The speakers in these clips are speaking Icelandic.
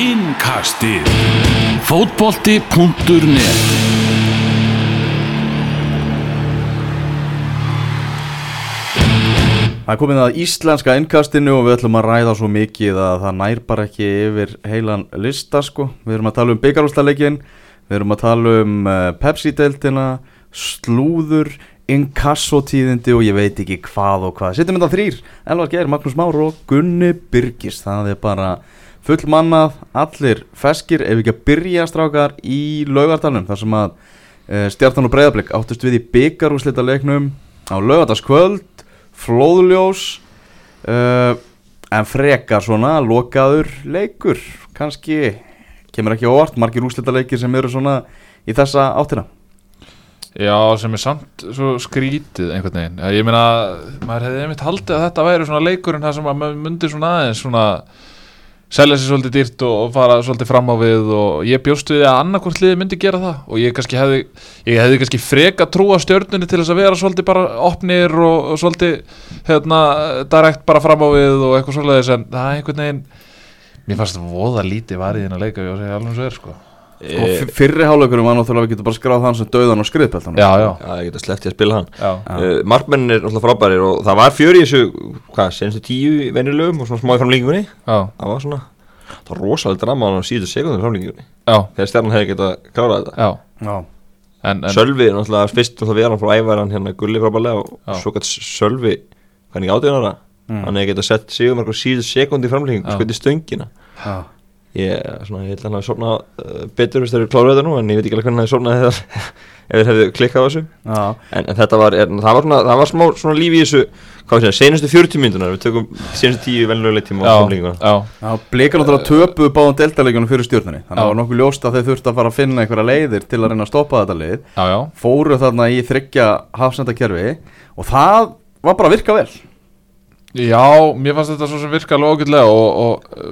Innkastið Fótbolti.net Það er komið að íslenska innkastinu og við ætlum að ræða svo mikið að það nær bara ekki yfir heilan lista sko. Við erum að tala um byggarústaleikin, við erum að tala um uh, Pepsi-deltina, slúður, inkassotíðindi og ég veit ekki hvað og hvað. Sittum þetta þrýr, Elvar Geir, Magnús Már og Gunni Byrgis. Það er bara full mannað, allir feskir, ef ekki að byrja strákar í laugartalunum þar sem að uh, stjartan og breyðarblik áttust við í byggarúslita leiknum á laugardaskvöld flóðljós uh, en frekar svona lokaður leikur kannski kemur ekki óvart margir úslita leikir sem eru svona í þessa áttina Já, sem er samt svo skrítið einhvern veginn. Ég meina, maður hefði einmitt haldið að þetta væri svona leikurinn þar sem að maður myndi svona aðeins svona selja sér svolítið dýrt og, og fara svolítið fram á við og ég bjóstu því að annarkvort liði myndi gera það og ég kannski hefði, ég hefði kannski freka trúa stjörnunni til þess að vera svolítið bara opnir og, og svolítið hérna, direkt bara fram á við og eitthvað svolítið en það er einhvern veginn mér fannst það voða lítið varðið inn að leika og segja alveg svo er sko sko, f- fyrri hálfleikurum var náttúrulega við getum bara skráð hann sem döðan og skriðpeltan Já, já, Já, ég geta sleppt í að spila hann. Uh, Markmennin er náttúrulega frábærir og það var fjör í þessu, hvað, senstu tíu í venjulegum og svona smá í framlíkingunni já, Það var svona, það var rosalega drama á síðustu sekundum já, Þegar stjarnan hefði getað klárað þetta. Já. Já, En, en, Sölvi, er náttúrulega, fyrst náttúrulega við hann frá ævaran hérna gulli frábælega og Já. svo gætt Sölvi, hvað er ekki átjónara Mm. Hann hefði getað sett sigumark á síðustu sekundi í framlíkingu, Já. sko í stöngina. Já, Ég, svona, ég held að hann hafi sofnað uh, betur hvis þeir eru kláruð þetta nú en ég veit ekki alveg hvernig hann hafi þegar ef þeir hefðu klikkað á þessu. En, en þetta var, er, það var svona, það var smá svona lífi í þessu, hvað við segja, senustu 40 myndunar við tökum senustu 10 venlulega tíma á já, samlinguna já, já Blika náttúrulega töpuðu báðum deltaleikjunum fyrir stjórnunni Þannig að það var nokkuð ljóst að þeir þurftu að fara að finna einhverja leiðir til að reyna að stoppa þetta leið já, já. Fóru þarna í þryggja hafsendakerfi og það var bara að virka vel Já, mér fannst þetta svo sem virka alveg ágætlega og, og uh,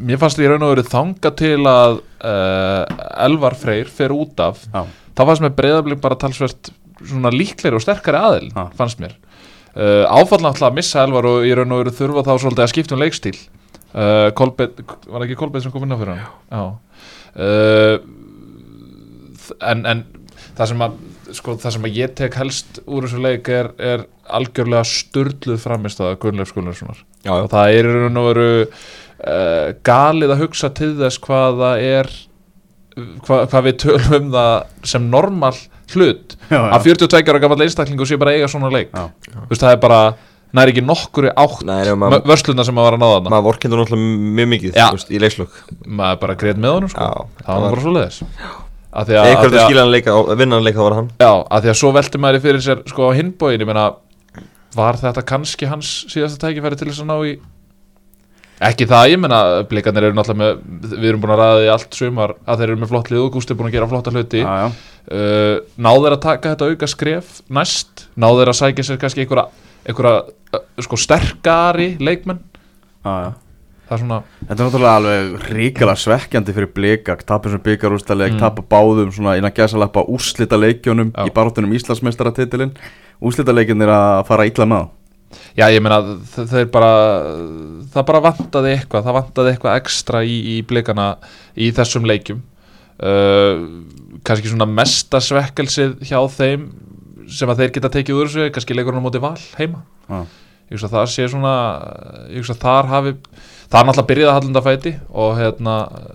mér fannst í raun og verið þanga til að uh, Elvar Freyr fer út af Já, það fannst mér breyðablið bara talsvert svona líklegri og sterkari aðil Já. fannst mér. Uh, áfall náttúrulega að missa Elvar og í raun og verið þurfa þá svolítið að skipta um leikstíl. Uh, Kolbett, var ekki Kolbett sem kom inn á fyrir hann? Já. Uh, en, en það sem að sko, það sem að ég tek helst úr þessu leik er, er algjörlega sturluð framist að Gunnleif Skulnarssonar Já, og það er í raun og veru uh, galið að hugsa til þess hvað það er hva, hvað við tölum um það sem normal hlut. Já, að 42 ára gammal einstaklingu sé bara eiga svona leik. Já. Þú veist, það er bara næri ekki nokkuri átt vörsluna sem að var að náða þarna. maður vorkendur náttúrulega mjög mikið Já. þú veist, í leikslokk maður bara greið með honum sko. Já, það var bara svo leiðis að því að, að, eitthvað því að að, skilja hann leika, að vinna hann leika þá var hann já, að því að svo velti maður í fyrir sér sko á hinbóin, ég meina var þetta kannski hans síðasta tækifæri til þess að ná í ekki það, ég meina blikarnir eru náttúrulega með við erum búin að ræða því allt sumar að þeir eru með flott lið og Gústi er búin að gera flotta hluti já, já. uh, náður að taka þetta auka skref næst, náður að sækja sér kannski einhverja, einhverja uh, sko sterkari leikmenn já, já. Það er svona, Þetta er náttúrulega alveg ríkala svekkjandi fyrir blika tapir sem byggarústaleik, Mm. mm. tapa báðum svona innan gæsalappa úrslita leikjónum í baróttunum Íslandsmeistaratitilinn úrslita leikin er að fara illa með já ég meina þ- þeir bara, það bara vantaði eitthvað, það vantaði eitthvað ekstra í, í blikana í þessum leikjum uh, kannski svona mesta svekkelsið hjá þeim sem að þeir geta tekið úr þessu, kannski leikurinn á móti val heima Já. Ég hugsa að það sé svona ég hugsa að þar hafi það er náttúrulega byrjað að hallunda fæti og, hérna,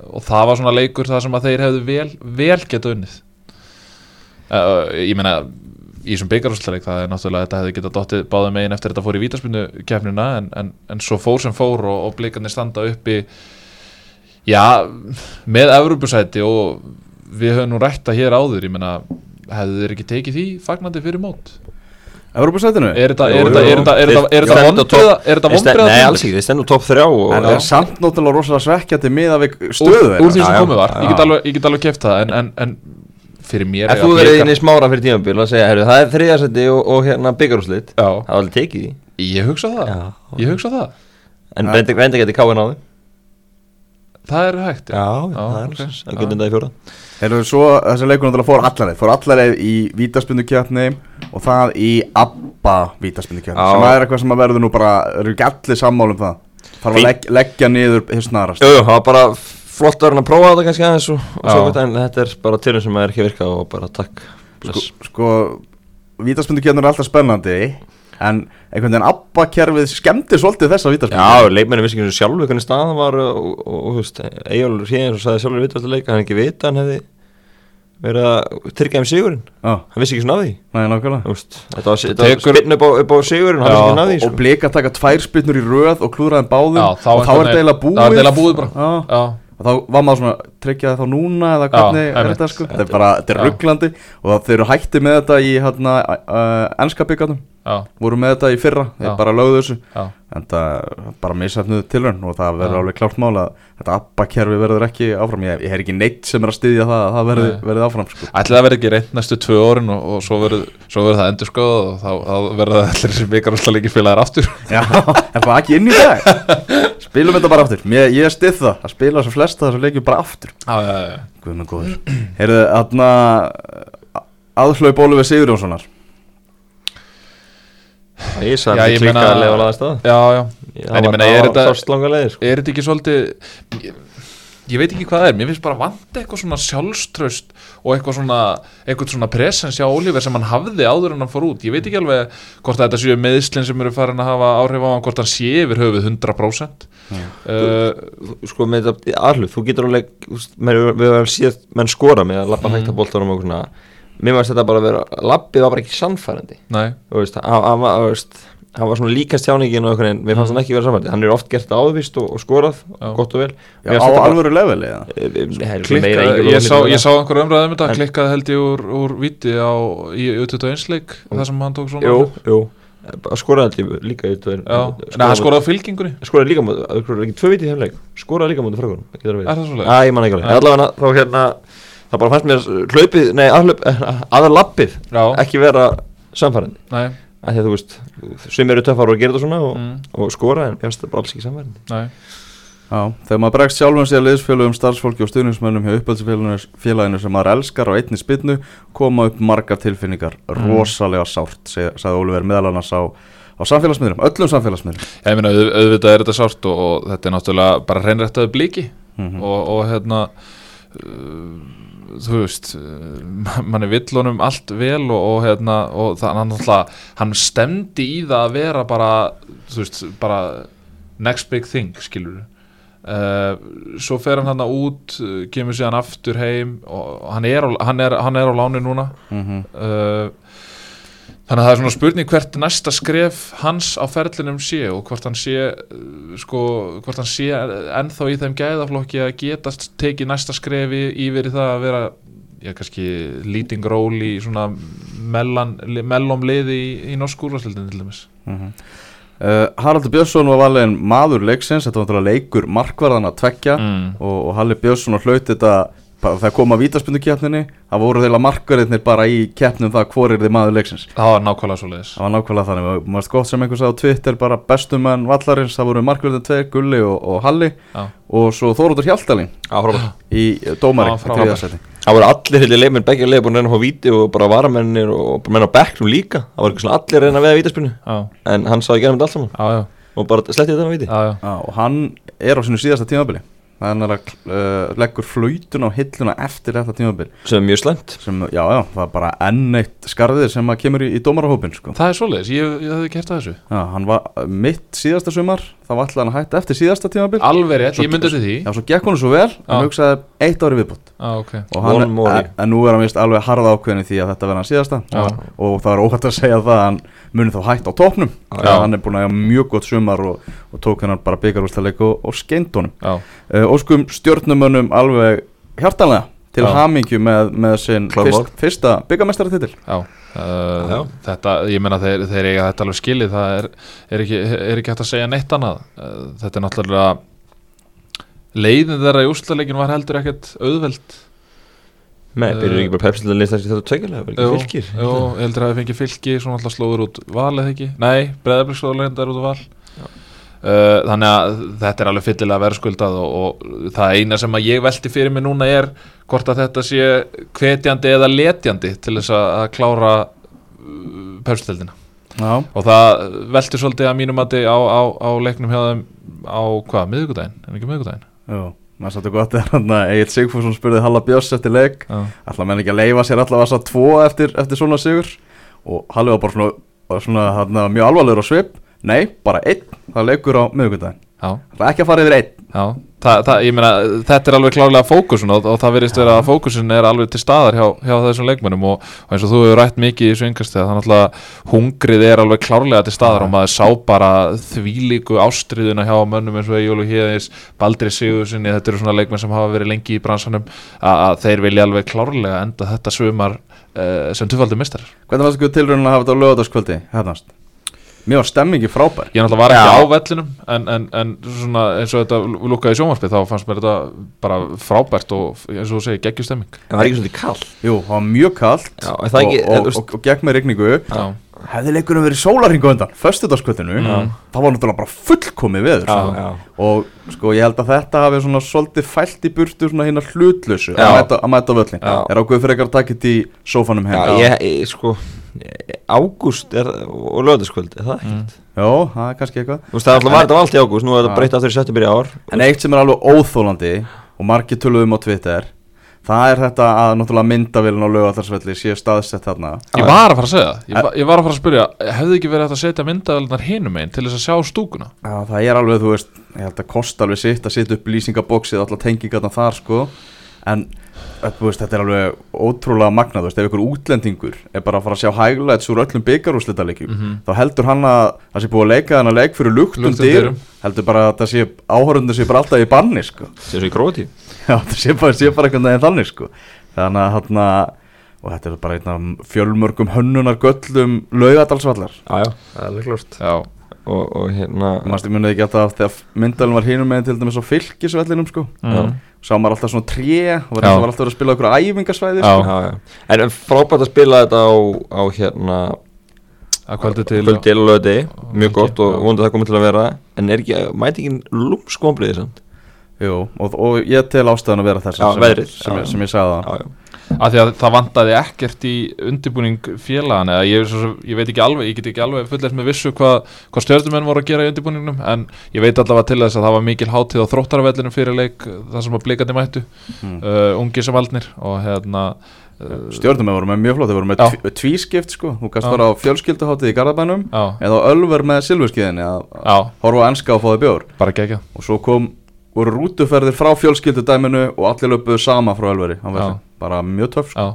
og það var svona leikur þar sem að þeir hefðu vel, vel geta unnið. Uh, ég meina í þessum byggarúsleik það er náttúrulega þetta hefði getað dottið báðum megin eftir þetta fór í vítaspinnu kefnina en, en, en svo fór sem fór og, og blikarnir standa uppi já, með Evropasæti og við höfum nú rætta hér áður ég meina, hefðu þeir ekki tekið því fagnandi fyrir mót Evrópusætinu? er þetta er er er er er vonbriða Nei, alls ekki, þeir stendur top 3 og En það er samt náttúrulega rosalega svekkjandi miða við stöðu úr því sem komið var, ég get alveg, ég get alveg keft það en, en, en fyrir mér Ef eiga þú verið inn í smára fyrir tímabil og segja, það er þriðasetti og, og hérna byggarúslit já, Það var alveg tekið því ég hugsa það. Já. ég hugsa það, En Já. Bendik Bendik geti káin á því það er hægt Já, Já, það er getur þetta í fjóra Þeir svo þessi leikur náttúrulega fór allarleið Fór allarleið í vítaspindukjarni Og það í ABBA vítaspindukjarni. Sem er eitthvað sem að verður nú bara Eru ekki allir sammála um það? Þarf að legg, leggja niður hér snarast. Jú, það var bara flott að vera að prófa þetta kannski aðeins og, svo gott en þetta er bara tilum sem er ekki að virka og bara takk. Bless. sko, sko vítaspundukjarnir er alltaf spennandi en einhvern veginn abbakerfið skemmti svolítið þessa vítaspundu Já, leikmenni vissi ekki eins og sjálfur hvernig staðan var og, og, og, og veist, Egil Hréðins og sagði sjálfur vitast að leika, hann ekki vita hann hefði verið að tryggja um sigurinn? Já, hann vissi ekki svona af því. Næ, nákvæmlega. Þetta var, var tekur- spinn upp á, upp á sigurinn hann Já, vissi ekki svona af því og sko. blika taka tvær spytnur í röð og klúraðin báðum Já, þá og þá er þetta eiginlega búið. búið bara. Já, Já, og þá var maður svona tryggjaði þá núna eða hvernig er einmitt. þetta sko þetta er bara, þetta er Já. rugglandi og það- þeir eru hætti með þetta í hérna uh, ennska byggarnum já, voru með þetta í fyrra, þeir Já. bara lögðu þessu já en það bara misafnuðu tilraun og það verður Já. alveg klárt mál að þetta abbakerfi verður ekki áfram ég, ég er ekki neitt sem er að styðja það að það verði, Nei. verði áfram sko. Ætli það verði ekki reynd næstu tvö árin og, og svo verður svo verður það endur skoðað og þá, þá verður það allir sem vikar úrslega líki félagar aftur Já, er það ekki inn í dag spilum þetta bara aftur, Mér, ég styð það að spila svo flesta þessu leikjum bara aftur Já, já, já Guð minn góður. Heyrðu, þarna aðhlaup Ólfið Sigurjónssonar. Já, ég það klikka meina- að lefa laða stað Já, já. En ég meina, er þetta- sko. Er þetta ekki svolítið ég, veit ekki hvað það er, mér finnst bara vant eitthvað svona sjálfströst og eitthvað svona eitthvað svona presens hjá Oliver sem hann hafði áður en hann fór út, ég veit ekki alveg hvort að þetta séu meðslinn sem eru farin að hafa áhrif á hann, hvort hann sé yfir höfuð 100% uh, sko með þetta aðhluf, þú getur alveg við höfum síðan menn skora með að lappa Mm. hægt að boltanum og svona. Mér varst þetta bara að vera, lappið var bara ekki sannfærandi. Þú veist, hann var, þú veist, hann var svona líkast tjáningin og einhvern veginn, mér fannst hann ekki vera sannfærandi hann er oft gert áðvist og, og skorað Mm. Já. gott og vel. Já, á alvöru leveli eða? Eh, eh, engin ég, sá, úrslit ég en sá einhver umræðum þetta, klikkaði held ég úr, úr viti á, í U21 leik, það sem hann tók svona jú, jú, Bara skoraði allir líka í tveir- Já, skoraði Nei, hann skoraði á fylkingunni skoraði líka mútið, það er ekki tvö viti í þeim leik. Skoraði líka mútið fragunum Er það svo leik? Æ, ég man ekki alveg, þá hérna það bara fannst mér hlaupið, nei, aðhlaup aðar lappið, Já, ekki vera samfærandi, af því að þú veist sem eru töffar og gera þetta svona og, mm, og skora en ég finnst það bara alls ekki Já, þegar maður bregst sjálfum sér liðsfélögum, starfsfólki og stuðningsmönnum hjá upphaldsfélaginu sem maður elskar á einni spinnu koma upp margar tilfinningar. Mm. rosalega sárt, sagði Ólfur meðal annars á, á samfélagsmiðlum, öllum samfélagsmiðlum. Ég meina, auð, auðvitað er þetta sárt og, og þetta er náttúrulega bara hreinrættaði blíki mm og, og hérna uh, þú veist uh, mann er villunum allt vel og, og hérna og hann, náttúrulega, hann stemdi í það að vera bara þú veist, bara next big thing, skilur uh, svo fer hann hann út kemur síðan aftur heim og hann er hann er, hann er á láni núna -hmm. uh, þannig að það er svona spurning hvert næsta skref hans á ferlinum sé og hvort hann sé uh, sko, hvort hann sé ennþá í þeim gæðaflokki að geta tekið næsta skrefi yfir í það að vera já, kannski leading role í svona mellan, mellom liði í, í norsk úrvarsleildin til dæmis uh, Haraldur Björnsson var valin maður leiksins, þetta var náttúrulega leikur markvarðan að tvekja mm. og, og Halli Björnsson hlaut þetta bara þegar kom að vítaspindu það voru þeirra markverðinir bara í keppnum það hvor er þið maður leiksins. Það var nákvæmlega svo leiðis Það var nákvæmlega þannig, og maður gott sem einhvers á Twitter bara bestumenn vallarins, það voru markverðin tveir, Gulli og, og Halli. Já. og svo Þórótur Hjaltalín í dómari Það voru allir heilir leikmenn, begge leikmenn búin að reyna að fá víti og bara varamennir og menn á bekknum líka. Það voru allir að reyna að veða vítaspinnu já, En hann já, já, og bara sletti þetta með víti. Já, já. Já, og hann er á sinu síðasta tímabili þannig að uh, leggur flautun á hilluna eftir þetta tímabil. Sem er mjög slæmt. Sem, já, já, það er bara enn eitt skarðið sem að kemur í, í dómarahópin sko. það er svo leiðis, ég, ég hafði gert að þessu. Já, hann var mitt síðasta sumar þá var alltaf hann að hætta eftir síðasta tímabil. Alveg rétt, ég myndi til því. Já, svo gekk hún svo vel, Já. hann hugsaði eitt ári viðbútt já, ok, og hann, en, en nú er hann vist alveg harða ákveðin því að þetta verða hann síðasta. Já. og, og það er óhætt að segja það að hann muni þá hætt á topnum Já. hann er búin að hafa mjög gott sumar og, og tók hennar bara byggarústaleik og, og skeint honum. Já, uh, Óskum stjórnumönnum alveg hjartanlega til hamingju með, með sinn fyrst, fyrsta byggamestaratitil já, uh, þetta, ég meina þeir, þeir eiga þetta alveg skilið, það er, er, ekki, er ekki hægt að segja neitt annað. Uh, þetta er náttúrulega leiðin þeirra í úrslaleikinu var heldur ekkert auðveld Nei, Eh, byrjuðu ekki bara pepsilega list þessi þetta tveikjulega, var ekki fylgir. Jú, ég heldur að það fengi fylki svona alltaf slóður út val eða ekki? Nei, breðablík slóður leyndar út val. Já. uh, Þannig að þetta er alveg fyllilega verðskuldað og, og það eina sem að ég velti fyrir mig núna er hvort að þetta sé hvetjandi eða letjandi til þess að, að klára uh, pepsiteldina Já, og það velti svolítið að mínum mati á, á, á leiknum hjá þeim á hvað, miðvikudaginn, en ekki miðvikudaginn? Já, maður sattu gott þegar hann Egil Sigfússon spurði Halla Björns eftir leik. Ætla menn ekki að leifa sér þess að tvo eftir, eftir svona sigur? Og Halli var bara svona, svona hann, mjög alvarlegur á svip. Nei, bara einn, það leikur á Já, það er ekki að fara yfir einn. Já. Þa, það, meina, þetta er alveg klárlega fókusun og, og það verðist vera að fókusun er alveg til staðar hjá, hjá þessum leikmönnum og, og eins og þú hefur rætt mikið í þessu yngastega þannig að hungrið er alveg klárlega til staðar Já. og maður sá bara þvílíku ástriðuna hjá mönnum eins og Jólu Híðis, Baldri Sigursinni þetta eru svona leikmenn sem hafa verið lengi í bransanum að, að þeir vilja alveg klárlega enda þetta sumar uh, sem tufaldi mistar hvernig fannst ekki tilraunin að hafa þetta á lögadagskvöldi hefnast mér var stemmingi frábær. Ég náttúrulega var ekki Já. á vellinum en, en, en svona eins og þetta lúkaði í sjónvarpið þá fannst mér þetta bara frábært og eins og þú segir geggjustemming En var ekki svolítið kall jú, það var mjög kallt það og, ekki- og, og, og, og gekk með rigningu. Já, hefði leikurinn verið sólarhingu undan föstudagskvöldinu, Mm. það var náttúrulega bara fullkomið veður Já, já. og sko ég held að þetta hafi svona svolítið fælt í burtu svona hérna hlutlösu að mæta, að mæta á völlin er ákveð fyrir ekkert að taka þetta í sófanum Já, Ágúst er, og lögðaskvöld Er það Mm. ekkert? Já, það er kannski eitthvað. Þú veist, það er alltaf var þetta var allt í ágúst Nú er þetta breytt aftur í september í ár. En eitt sem er alveg óþólandi og margir töluðum á Twitter það er þetta að náttúrulega myndavélun á lögallarsvelli séu staðsett þarna. Ég var að fara að segja það. Ég, var- ég var að fara að spyrja, hefði ekki verið að setja myndaðalunar hinum einn til þess að sjá stúkuna? Já, það er alveg, þú veist, ég held að kosta alveg sitt að setja upp lýsingabóksið allar tengingarna þar, sko. En, þetta er alveg ótrúlega magnað, ef ykkur útlendingur er bara að fara að sjá highlights úr öllum byggarúslitaleikjum, Mhm. þá heldur hann að það sé búið að leika þennan leik fyrir luktum dyrum, heldur bara að það sé áhörundur sé bara alltaf í banni, sko. Sem svo í gróti Já, það sé bara, sé bara einhvern veginn þannig, sko. Þannig að, hann og þetta er bara einn af fjölmörgum hönnunar göllum laugadalsvallar Já, já, það er alveg klart Já, Og, og hérna Mástu munið ekki alltaf þegar myndalinn var hinum með til dæmis á fylgisvellinum sko? Mm. Sá maður alltaf svona tré og var Já. það var alltaf verið að spila okkur æfingasvæði Já. sko. En en frábært að spila þetta á, á hérna að kvöldi til löði Mjög gott og vonandi það komið til að vera. En er ekki, mæti ekki Jú, og, og ég tel ástæðan að vera þess sem, sem, sem ég sagði það Að því að það vantaði ekkert í undirbúning félagan eða ég, ég veit ekki alveg, ég get ekki alveg fullert með vissu hvað, hvað stjórnumenn voru að gera í undirbúningnum en ég veit allavega til þess að það var mikil hátíð á þróttarvellinum fyrir leik þar sem að blikandi mættu Mm. uh, ungi sem aldnir og hérna uh, Stjórnum við voru með mjög flott, þeir voru með tví, tvískipt sko. Þú kannst Já. fara á fjölskylduháttið í Garðabænum eða á Ölver með að já, horfa voru rútuferðir frá fjölskyldudæminu og allir löpuðu sama frá. Já. bara mjög töff sko.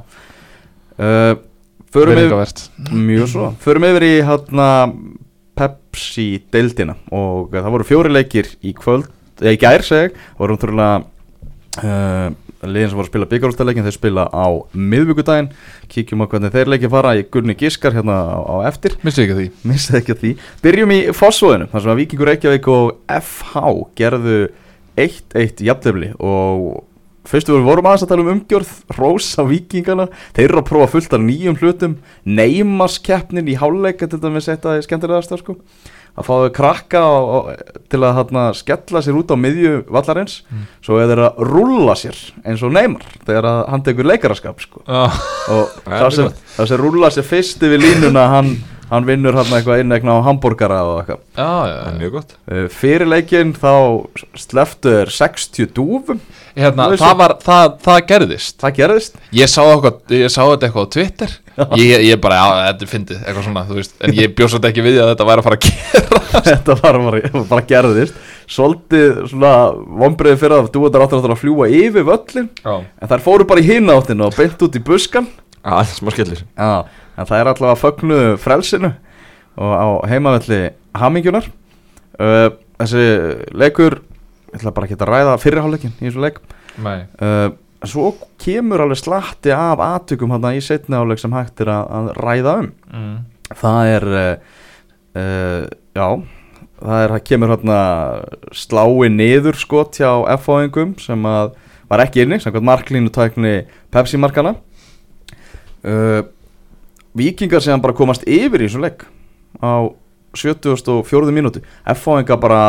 uh, Förum við Mjög svo. Förum yfir í hérna Pepsi deildina og það voru fjóri leikir í kvöld eða í gær seg voru umtrúlega uh, liðin sem voru að spila byggarústaleikin þeir spila á miðvíkudaginn kíkjum á hvernig þeir leikir fara. Í Gunni Giskar hérna á, á eftir. Misti ekki missið ekki að því. Byrjum í Fossvóðinu þar sem að Víkingur Reykjavík og FH gerðu 1-1 jafnlefli og fyrstu við vorum aðeins að tala um umgjörð rosa vikingana, þeir eru að prófa fullt af nýjum hlutum, neymaskeppnin í háluleika til dæmis eitt af skemmtilegast sko, að fá þau krakka á, á, til að hana, skella sér út á miðju vallarins, Mm. svo er þeir að rúlla sér eins og neymar þegar að hann tekur leikaraskap sko. Já, og Það sem, sem rúla sér fyrst yfir línuna hann, hann vinnur hann eitthvað innegna á hambúrgara og eitthvað. Já, já, er já. mjög gott. Uh, fyrir leikinn þá sleftu þeir 60 dúfum. Hérna, Þú það, var, það, það gerðist. Það gerðist? Ég sá, eitthvað, ég sá þetta eitthvað á Twitter. Ég, ég bara, já, þetta er fyndið eitthvað svona, þú veist, en ég bjóst þetta ekki við að þetta væri að fara að gera þetta var bara, bara gerðist. Svolítið svona vonbreiði fyrir að dúetar áttur áttur að fljúa yfir völlin Já, en þær fóru bara í hinn áttinu og beint út í buskan Já, það er smá skellir. Já, en það er allavega að fögnu frelsinu og á heimavelli hamingjunar uh, þessi leikur ég ætla bara ekki að ræða fyrirháleikin í þessu leik. Nei. Uh, svo kemur alveg slatti af aðtökum hann í setni áleik sem hægt er að, að ræða um. Mm. það er uh, uh, já það er, kemur hann slái niður skot hjá F-fáingum sem að var ekki inni, samkvæmt marklínu tækni Pepsi markana uh, Víkingar sem bara komast yfir í þessum leik á 74. mínútu F-fáinga bara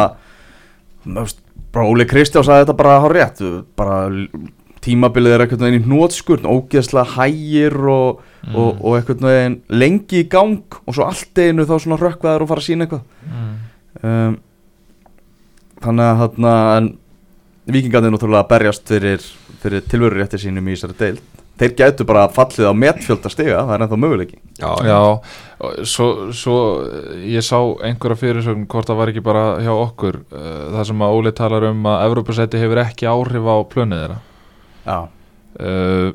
bara Óli Kristján sagði þetta bara hár rétt bara tímabilið er eitthvað veginn í hnótskurn ógeðslega hægir og, og, og eitthvað veginn lengi í gang og svo allt einu þá svona rökkvaður og fara að sína eitthvað mm. um, þannig að þarna vikingarnir náttúrulega að berjast fyrir, fyrir tilveru rétti sínum í þessari deild þeir gætu bara fallið á metfjölda stiga það er ennþá möguleiki. Já, Já, og svo, svo eh, ég sá einhverja fyrirsögn hvort það var ekki bara hjá okkur uh, það sem að Óli talar um að Evrópusæti hefur ekki áhrif á plönið þeirra. Já, uh,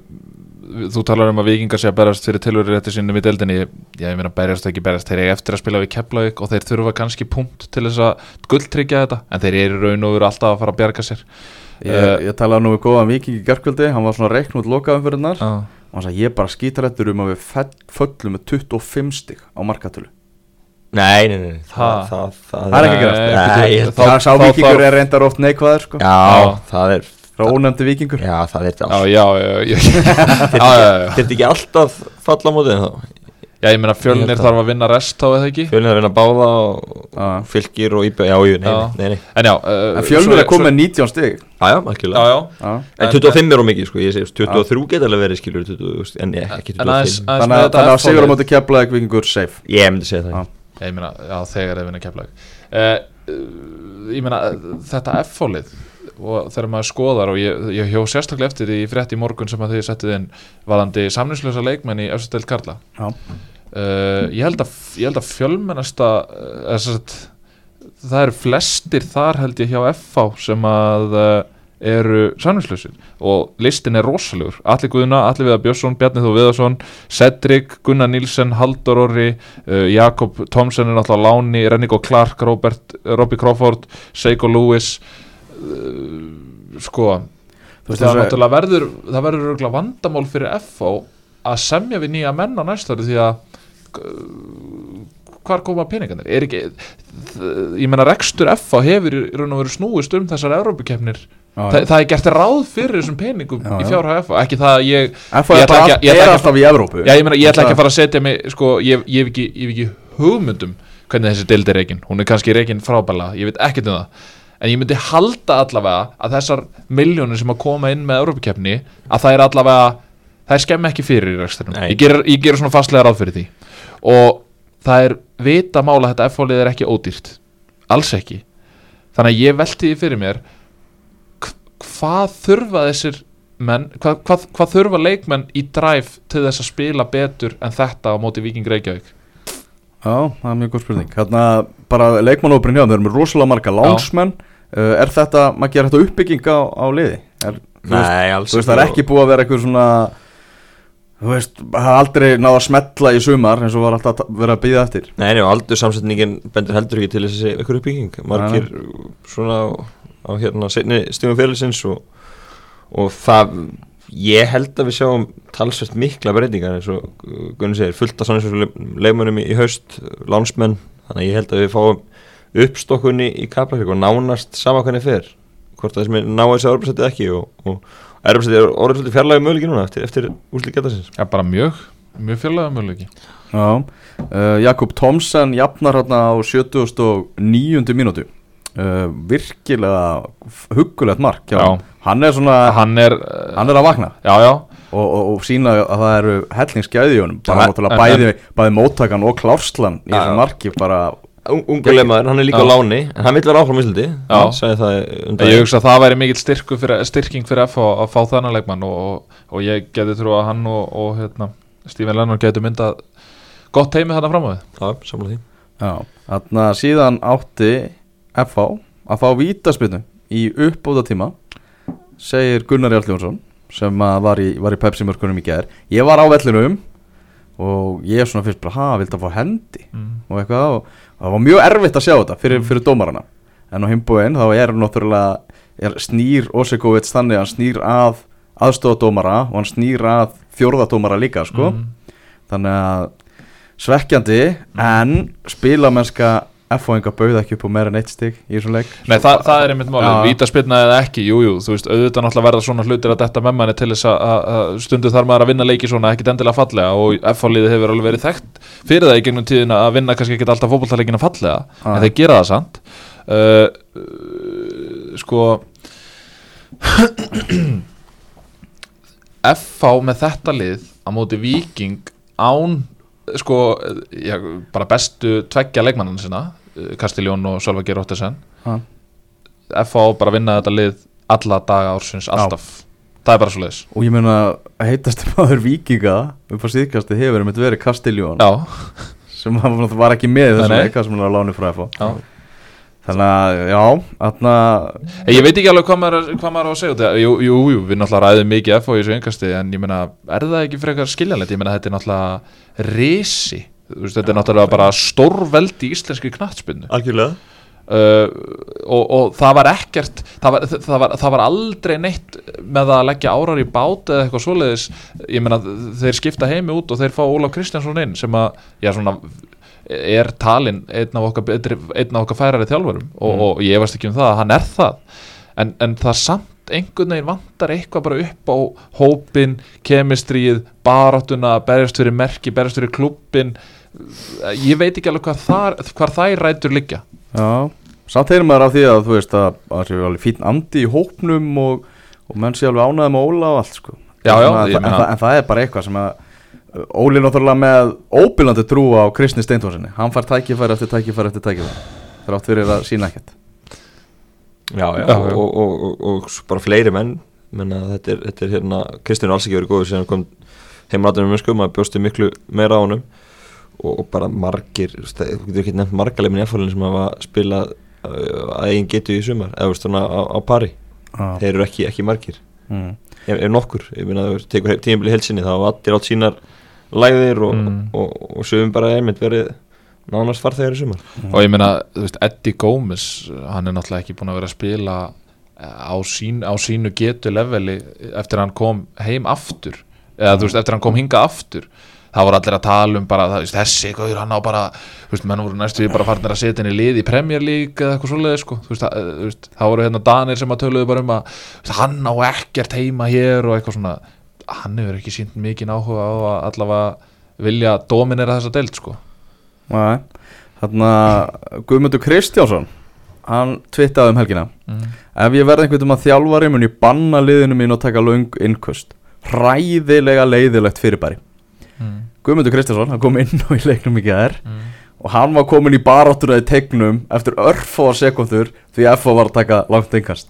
þú talar um að vikingar sé að berast fyrir tilveru rétti sínum í deildinni. Já, ég meina berjast ekki berjast, þeir eru eftir að spila við Keflavík og þeir þurfa kannski punkt til þess að gulltryggja þetta, en þeir eru í raun og veru alltaf að fara að bjarga sér ég, Eh, ég talaði nú við góðan viking í gerkvöldi hann var svona reikn út lokaðum fyrir hennar Já. og hann sagði ég bara skítarættur um að við föllum með 25 stig á markatölu. Nei, nei, nei, það, það, það, Það er ekki þá- Það sá vikingur er reyndar oft neikvæður sko. Já, það er frá ónefndi vikingur Já, það er Já, allt. já, já, já, já, já, já. Þetta ekki alltaf falla á mótið þá já, ég meina Ég fjölnir þarf að vinna rest á eða ekki? Fjölnir að vinna báða og fylgir og íbjöð Já, jú, nei, Já. nei, nei. En já, uh, En fjölnir er komið með 19 stig. Já, já, algjörlega. Já Já. En 25 er of mikið, sko, ég segi 23 geta alveg verið skilur 20, þú veist, en ég, ekki En aðeins 25 aðeins Þannig að, sigur á móti keflaðið vikingur safe. Ég myndi segja það. Ég meina, já, þegar þeir vinna keflag uh, Ég meina, þetta F-fólið og þegar maður skoðar og ég, ég hjó sérstaklega eftir því í frétt í morgun sem að þið settið inn varandi samningslösa leikmenn í Östudel Karla. Já. Uh, ég, held að, ég held að fjölmennasta uh, það eru flestir þar held ég hjá FH sem að uh, eru samningslösir og listin er rosalegur. Alli Guðna, Alli Viðar Björnsson, Bjarni Þó Viðarsson Cedric, Gunnar Nílsen, Haldur Orri Jakob Thomsen er náttúrulega Láni, Rennigo Clark, Robert, Robbie Crawford Seiko Lewis sko. Það, náttúrulega verður, það verður vandamál fyrir FH að semja við nýja menn á næsta ári því að hvar koma peningarnir? Er ekki, ég menna rekstur FH hefur í raun og veru snúist um þessar Evrópukefnir, Já, Þa, það er gert ráð fyrir þessum peningum Já, í já. fjárhæð FH, ekki það að ég Ég er, alltaf í Evrópu. Já, ég, ætla ekki að fara að setja mig sko, ég, hef ekki, ekki hugmyndum hvernig þessi deild er reikin hún er kannski reikin frábæla, ég veit ekkert um það. En ég myndi halda allavega að þessar miljónir sem að koma inn með Európa-keppni að það er allavega það er skemmi ekki fyrir í reksturnum Nei. ég ger, ég ger svona fastlega ráð fyrir því. Og það er vita mála að þetta F-fólið er ekki ódýrt. Alls ekki. Þannig að ég velti því fyrir mér hv- hvað þurfa þessir menn, hvað, hvað, hvað þurfa leikmenn í drive til þess að spila betur en þetta á móti Viking Reykjavík? Já, það er mjög góð spurning. Hérna bara leikmannóprin hjá þeir eru með rosalega marga lánsmenn uh, Er þetta, maður gerir þetta uppbygging á, á liði? Er, þú veist, Nei, alls þú veist, það er ekki búið að vera eitthvað svona Þú veist, það er aldrei náða að smetla í sumar eins og var alltaf að vera að býða eftir. Nei, nei, og aldur samsetningin bendur heldur ekki til þessi ykkur uppbygging. Margir svona á, á hérna setni stífum félagsins og, og það ég held að við sjáum talsvægt mikla breytingar eins og Gunni segir fullt af sanninsvægt leikmönnum í, í haust lánsmenn, þannig að ég held að við fáum uppstokkunni í Kaplakrик og nánast sama hvernig fer. Hvort það sem er ná þessi árbæðsætti ekki og, og árbæðsætti er orðið svolítið fjarlægi möguleiki núna eftir, eftir úrslit getarsins Já, bara mjög, mjög fjarlæga möguleiki Já, uh, Jakob Thomsen jafnar hérna á 79. mínútu uh, Virkilega huggulegt mark Já. honum. Hann er svona, Hann er, uh, hann er að vakna já, já og, og, og sína að það eru hellingsgæði í honum bara en- bæði, bæði móttakan og klárslan í Já, þessu já. marki bara Ungu leikmaður, hann er líka á láni en hann vil vera áfram í undan Ég hugsa að það væri mikill styrku fyrir, styrking fyrir F að, að fá þennan leikmann og, og, og ég geti trú að hann og, og hérna, Stephen Lennon getur myndað gott heimi þarna fram á við. Já, samla því. Já, þarna síðan átti FH að fá vítaspinnu í uppbóta tíma segir Gunnar Jarljónsson sem að var í, var í Pepsi mörkunum í gær. Ég var á vellinum og ég svona fyrst bara, ha, viltu að fá hendi? Mm. og eitthvað og það var mjög erfitt að sjá þetta fyrir, fyrir dómarana en á himbúin þá er náttúrulega er snýr Osegovits þannig að hann snýr að aðstofadómara og hann snýr að fjórðadómara líka sko Mm. þannig að svekkjandi en spilamennska F-fóinga bauð ekki upp á meira en eitt stig í þessum leik Nei, það, það er einmitt málið, vítaspilna eða ekki, jújú, jú, þú veist, auðvitað náttúrulega verða svona hlutir að detta með manni til þess að- stundu þar maður að vinna leiki svona ekkit endilega fallega og F-fáliðið hefur alveg verið þekkt fyrir það í gegnum tíðina að vinna kannski ekkit alltaf fótballtaleikina fallega, Já. en þeir gera það samt uh, uh, sko F-fá með þetta lið á móti Viking án sko, já, bara bestu tveggja leikmannan sinna Kastiljón og Sölva Ha. FH á bara að vinna þetta lið alla daga ársins, alltaf. Það er bara svo leiðis og ég meina heitast maður vikinga upp á síðkasti hefur einmitt verið Castiljón já, sem var ekki með þessum nei. leika sem hann var lánu frá já. Þannig að já, þarna Ég veit ekki alveg hvað maður, hvað maður á að segja jú, jú, jú, við náttúrulega ræðum mikið FH í þessu engasti en ég meina, er það ekki frekar skiljanlegt? Ég meina, þetta er náttúrulega risi. Veist, þetta er náttúrulega bara stórveldi í íslenski knattspinnu algjörlega. Uh, og, og það var ekkert það var, það, var, það var aldrei neitt með að leggja árar í bát eða eitthvað svoleiðis. Ég meina þeir skipta heimi út og þeir fá Ólaf Kristjánsson inn sem að já, svona, er talinn einn af okkar, okkar færari þjálfurum. Og, og ég veist ekki um það að hann er það. En, en það samt einhvern veginn vantar eitthvað bara upp á hópin, kemistrið baráttuna, berjast fyrir merki berjast fyrir klubbin ég veit ekki alveg hvað hvar þær rætur liggja. Já, samt heyrir maður af því að þú veist að það sé alveg fín andi í hópnum og, og menn sé alveg ánæði með Óla og allt sko. Já, já, Svona, ég en, það, en það er bara eitthvað sem að Óli náttúrulega með óbyrlandi trú á Kristni Steintórsinni hann fær tækifæri eftir tækifæri eftir tækifæri þrátt fyrir að sína ekkert já, já, Já, já. Og, og, og, og bara fleiri menn menna, þetta, er, þetta er hérna Kristján er alls ekki verið góður sem hann kom heimratunum með skum að bjósti miklu meira á honum og, og bara margir þú getur ekki nefnt margalegmin í F-fólinu sem hafa spilað uh, að eigin getu í sumar eða veist svona á, á pari ah. þeir eru ekki, ekki margir mm. ef, ef nokkur, ég meina þú veist, tekur tímabili helsinni þá hafa allir átt sínar læðir og, Mm. og, og, og sögum bara einmitt verið nánast farþegar í sumar. Og ég meina, þú veist, Eddie Gómez hann er náttúrulega ekki búin að vera að spila eh, á, sín, á sínu getu leveli eftir að hann kom heim aftur. Eða þú veist, eftir að hann kom hinga aftur. Það voru allir að tala um bara það, þú veist, þessi, gauður, hann á bara þú veist, menn voru næstu því bara farnir að setja henni lið í Premier League eða eitthvað svoleiði sko. þú veist, það, þú veist, það voru hérna Danir sem að töluðu bara um að þú veist, hann á ekkert heima hér og eitthvað svona hann hefur ekki sínt mikið áhuga á að allavega vilja dominera þessa deild sko. Nei, þarna Guðmundur Kristjánsson hann twittaði um helgina mm. ef ég verð einhvern um að þjálfari mun ég banna liðinu mín og taka löng innkvöst hræðilega leiðilegt fyrirbæri Mm. Guðmundur Kristjánsson, hann kom inn á í leiknum í gær Mm. og hann var komin í baráttuna í tegnum eftir örfóa sekundur því að FO var að taka langt innkast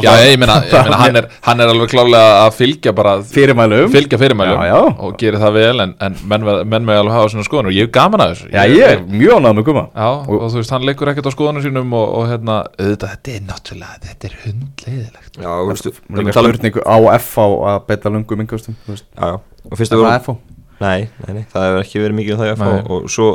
Já, var ég meina, ég meina hann, er, hann er alveg klálega að fylgja bara fyrirmælum. fylgja fyrirmælum Já, já. og gerir það vel en, en menn, menn með alveg hafa svona skoðanur og ég er gaman að þessu. Já, ég er mjög ánægð með Guðma Já, og, þú veist, hann leikur ekkert á skoðanum sínum og, og hérna, auðvitað, þetta er náttúrulega þetta er hundleiðilegt Já, og veistu, Mér við er tala um spurningu á FO að innkastum þú veist. Já, já, og fyrst Það að er FO Nei, nei, nei, það hefur ekki verið mikið um það í FH og svo,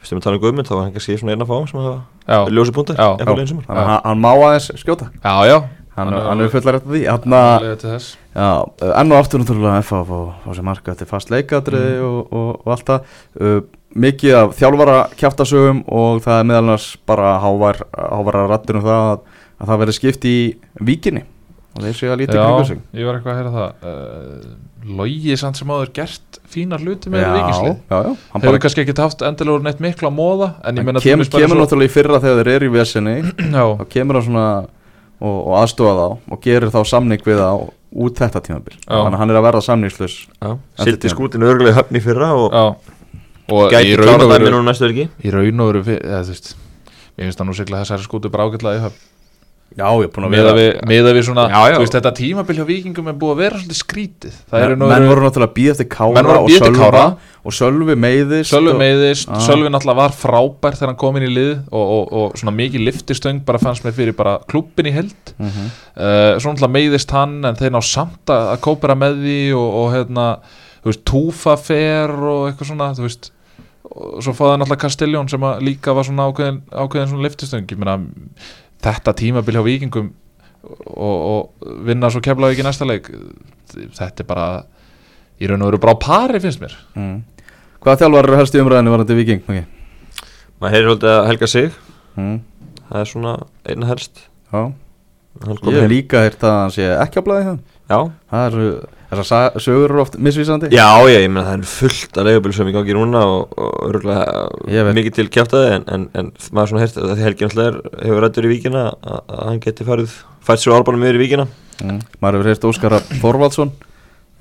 fyrst að við tala um Guðmund þá var hann kannski svona eina fáum sem hafa Já, ljósi púntar Já. FH leginn sumar Þannig að hann- hann má aðeins skjóta. Já, já Hann, er er alveg- fullar eftir því. Já, enn og aftur náttúrulega FH fá sér marka eftir fast leikadriði Mm. og, og, og allt það. Uh, Mikið af þjálfara kjaftasögum og það er meðal annars bara hávara, hávara rattur um það að, að það verði skipt í víkinni. Og þeir að líta kringu Já, sig. ég var eitthvað að heyra það. Uh, Logi samt sem áður gert fína hluti með Já, já, já. Hann Hefur bara kannski ekki haft endilega úr neitt mikla móða En bara kemur náttúrulega í fyrra þegar þeir eru í vesinni Já, þá kemur hann svona og, og aðstofa þá og gerir þá samning við þá út þetta tímabil. Þannig að hann er að verða samningslaus Sildi tíma. skútinu örgulega höfni í fyrra og já. Og í gæti klára veru dæmi nú næstu ekki í raun og veru mér finnst það nú sigla þessari skútu bara ágætlega í höfn. Já, ég er búin að vera við, miða við svona, Já, já. þú veist þetta tímabil hjá vikingum er búið að vera svolítið skrítið. Það er menn, menn voru náttúrulega að býða eftir Kára að og Sölva. Kára. Og Sölvi meiðist Sölvi og- meiðist, Já. Sölvi náttúrulega var frábær þegar hann kom inn í lið og, og, og svona mikið liftistöng bara fannst mér fyrir bara klubbin í held Mhm. uh, svo náttúrulega meiðist hann en þeir ná samt að kópera með því og, og hérna, þú veist, túfa fer og eitthvað svona, þú veist og svo fáði náttúrulega Castelljón sem líka var svona ákveðin, ákveðin svona liftistöng ég meina, þetta tímabil hjá vikingum og, og vinna svo keflaði ekki næsta leik þetta er bara í raun og veru bara á pari finnst mér mm. Hvaða þjálfar eru helst í umræðinu varandi Viking? Maki? maður heyrir svolítið að helga sig Mm. það er svona einna helst Já, ég hef líka heyrt að hann sé ekki á blæði Já, Það eru, þessar sa- sögur eru oft misvísandi já, já, ég meina það er fullt að leigubíl sem í gangi núna og, og örgulega mikið til kjæftaði en, en, en maður svona heyrt að því helgi er- hefur rættur í víkina að, hann geti farið fært sér árbálum yfir í víkina mm. Maður hefur heyrt Óskar Þorvaldsson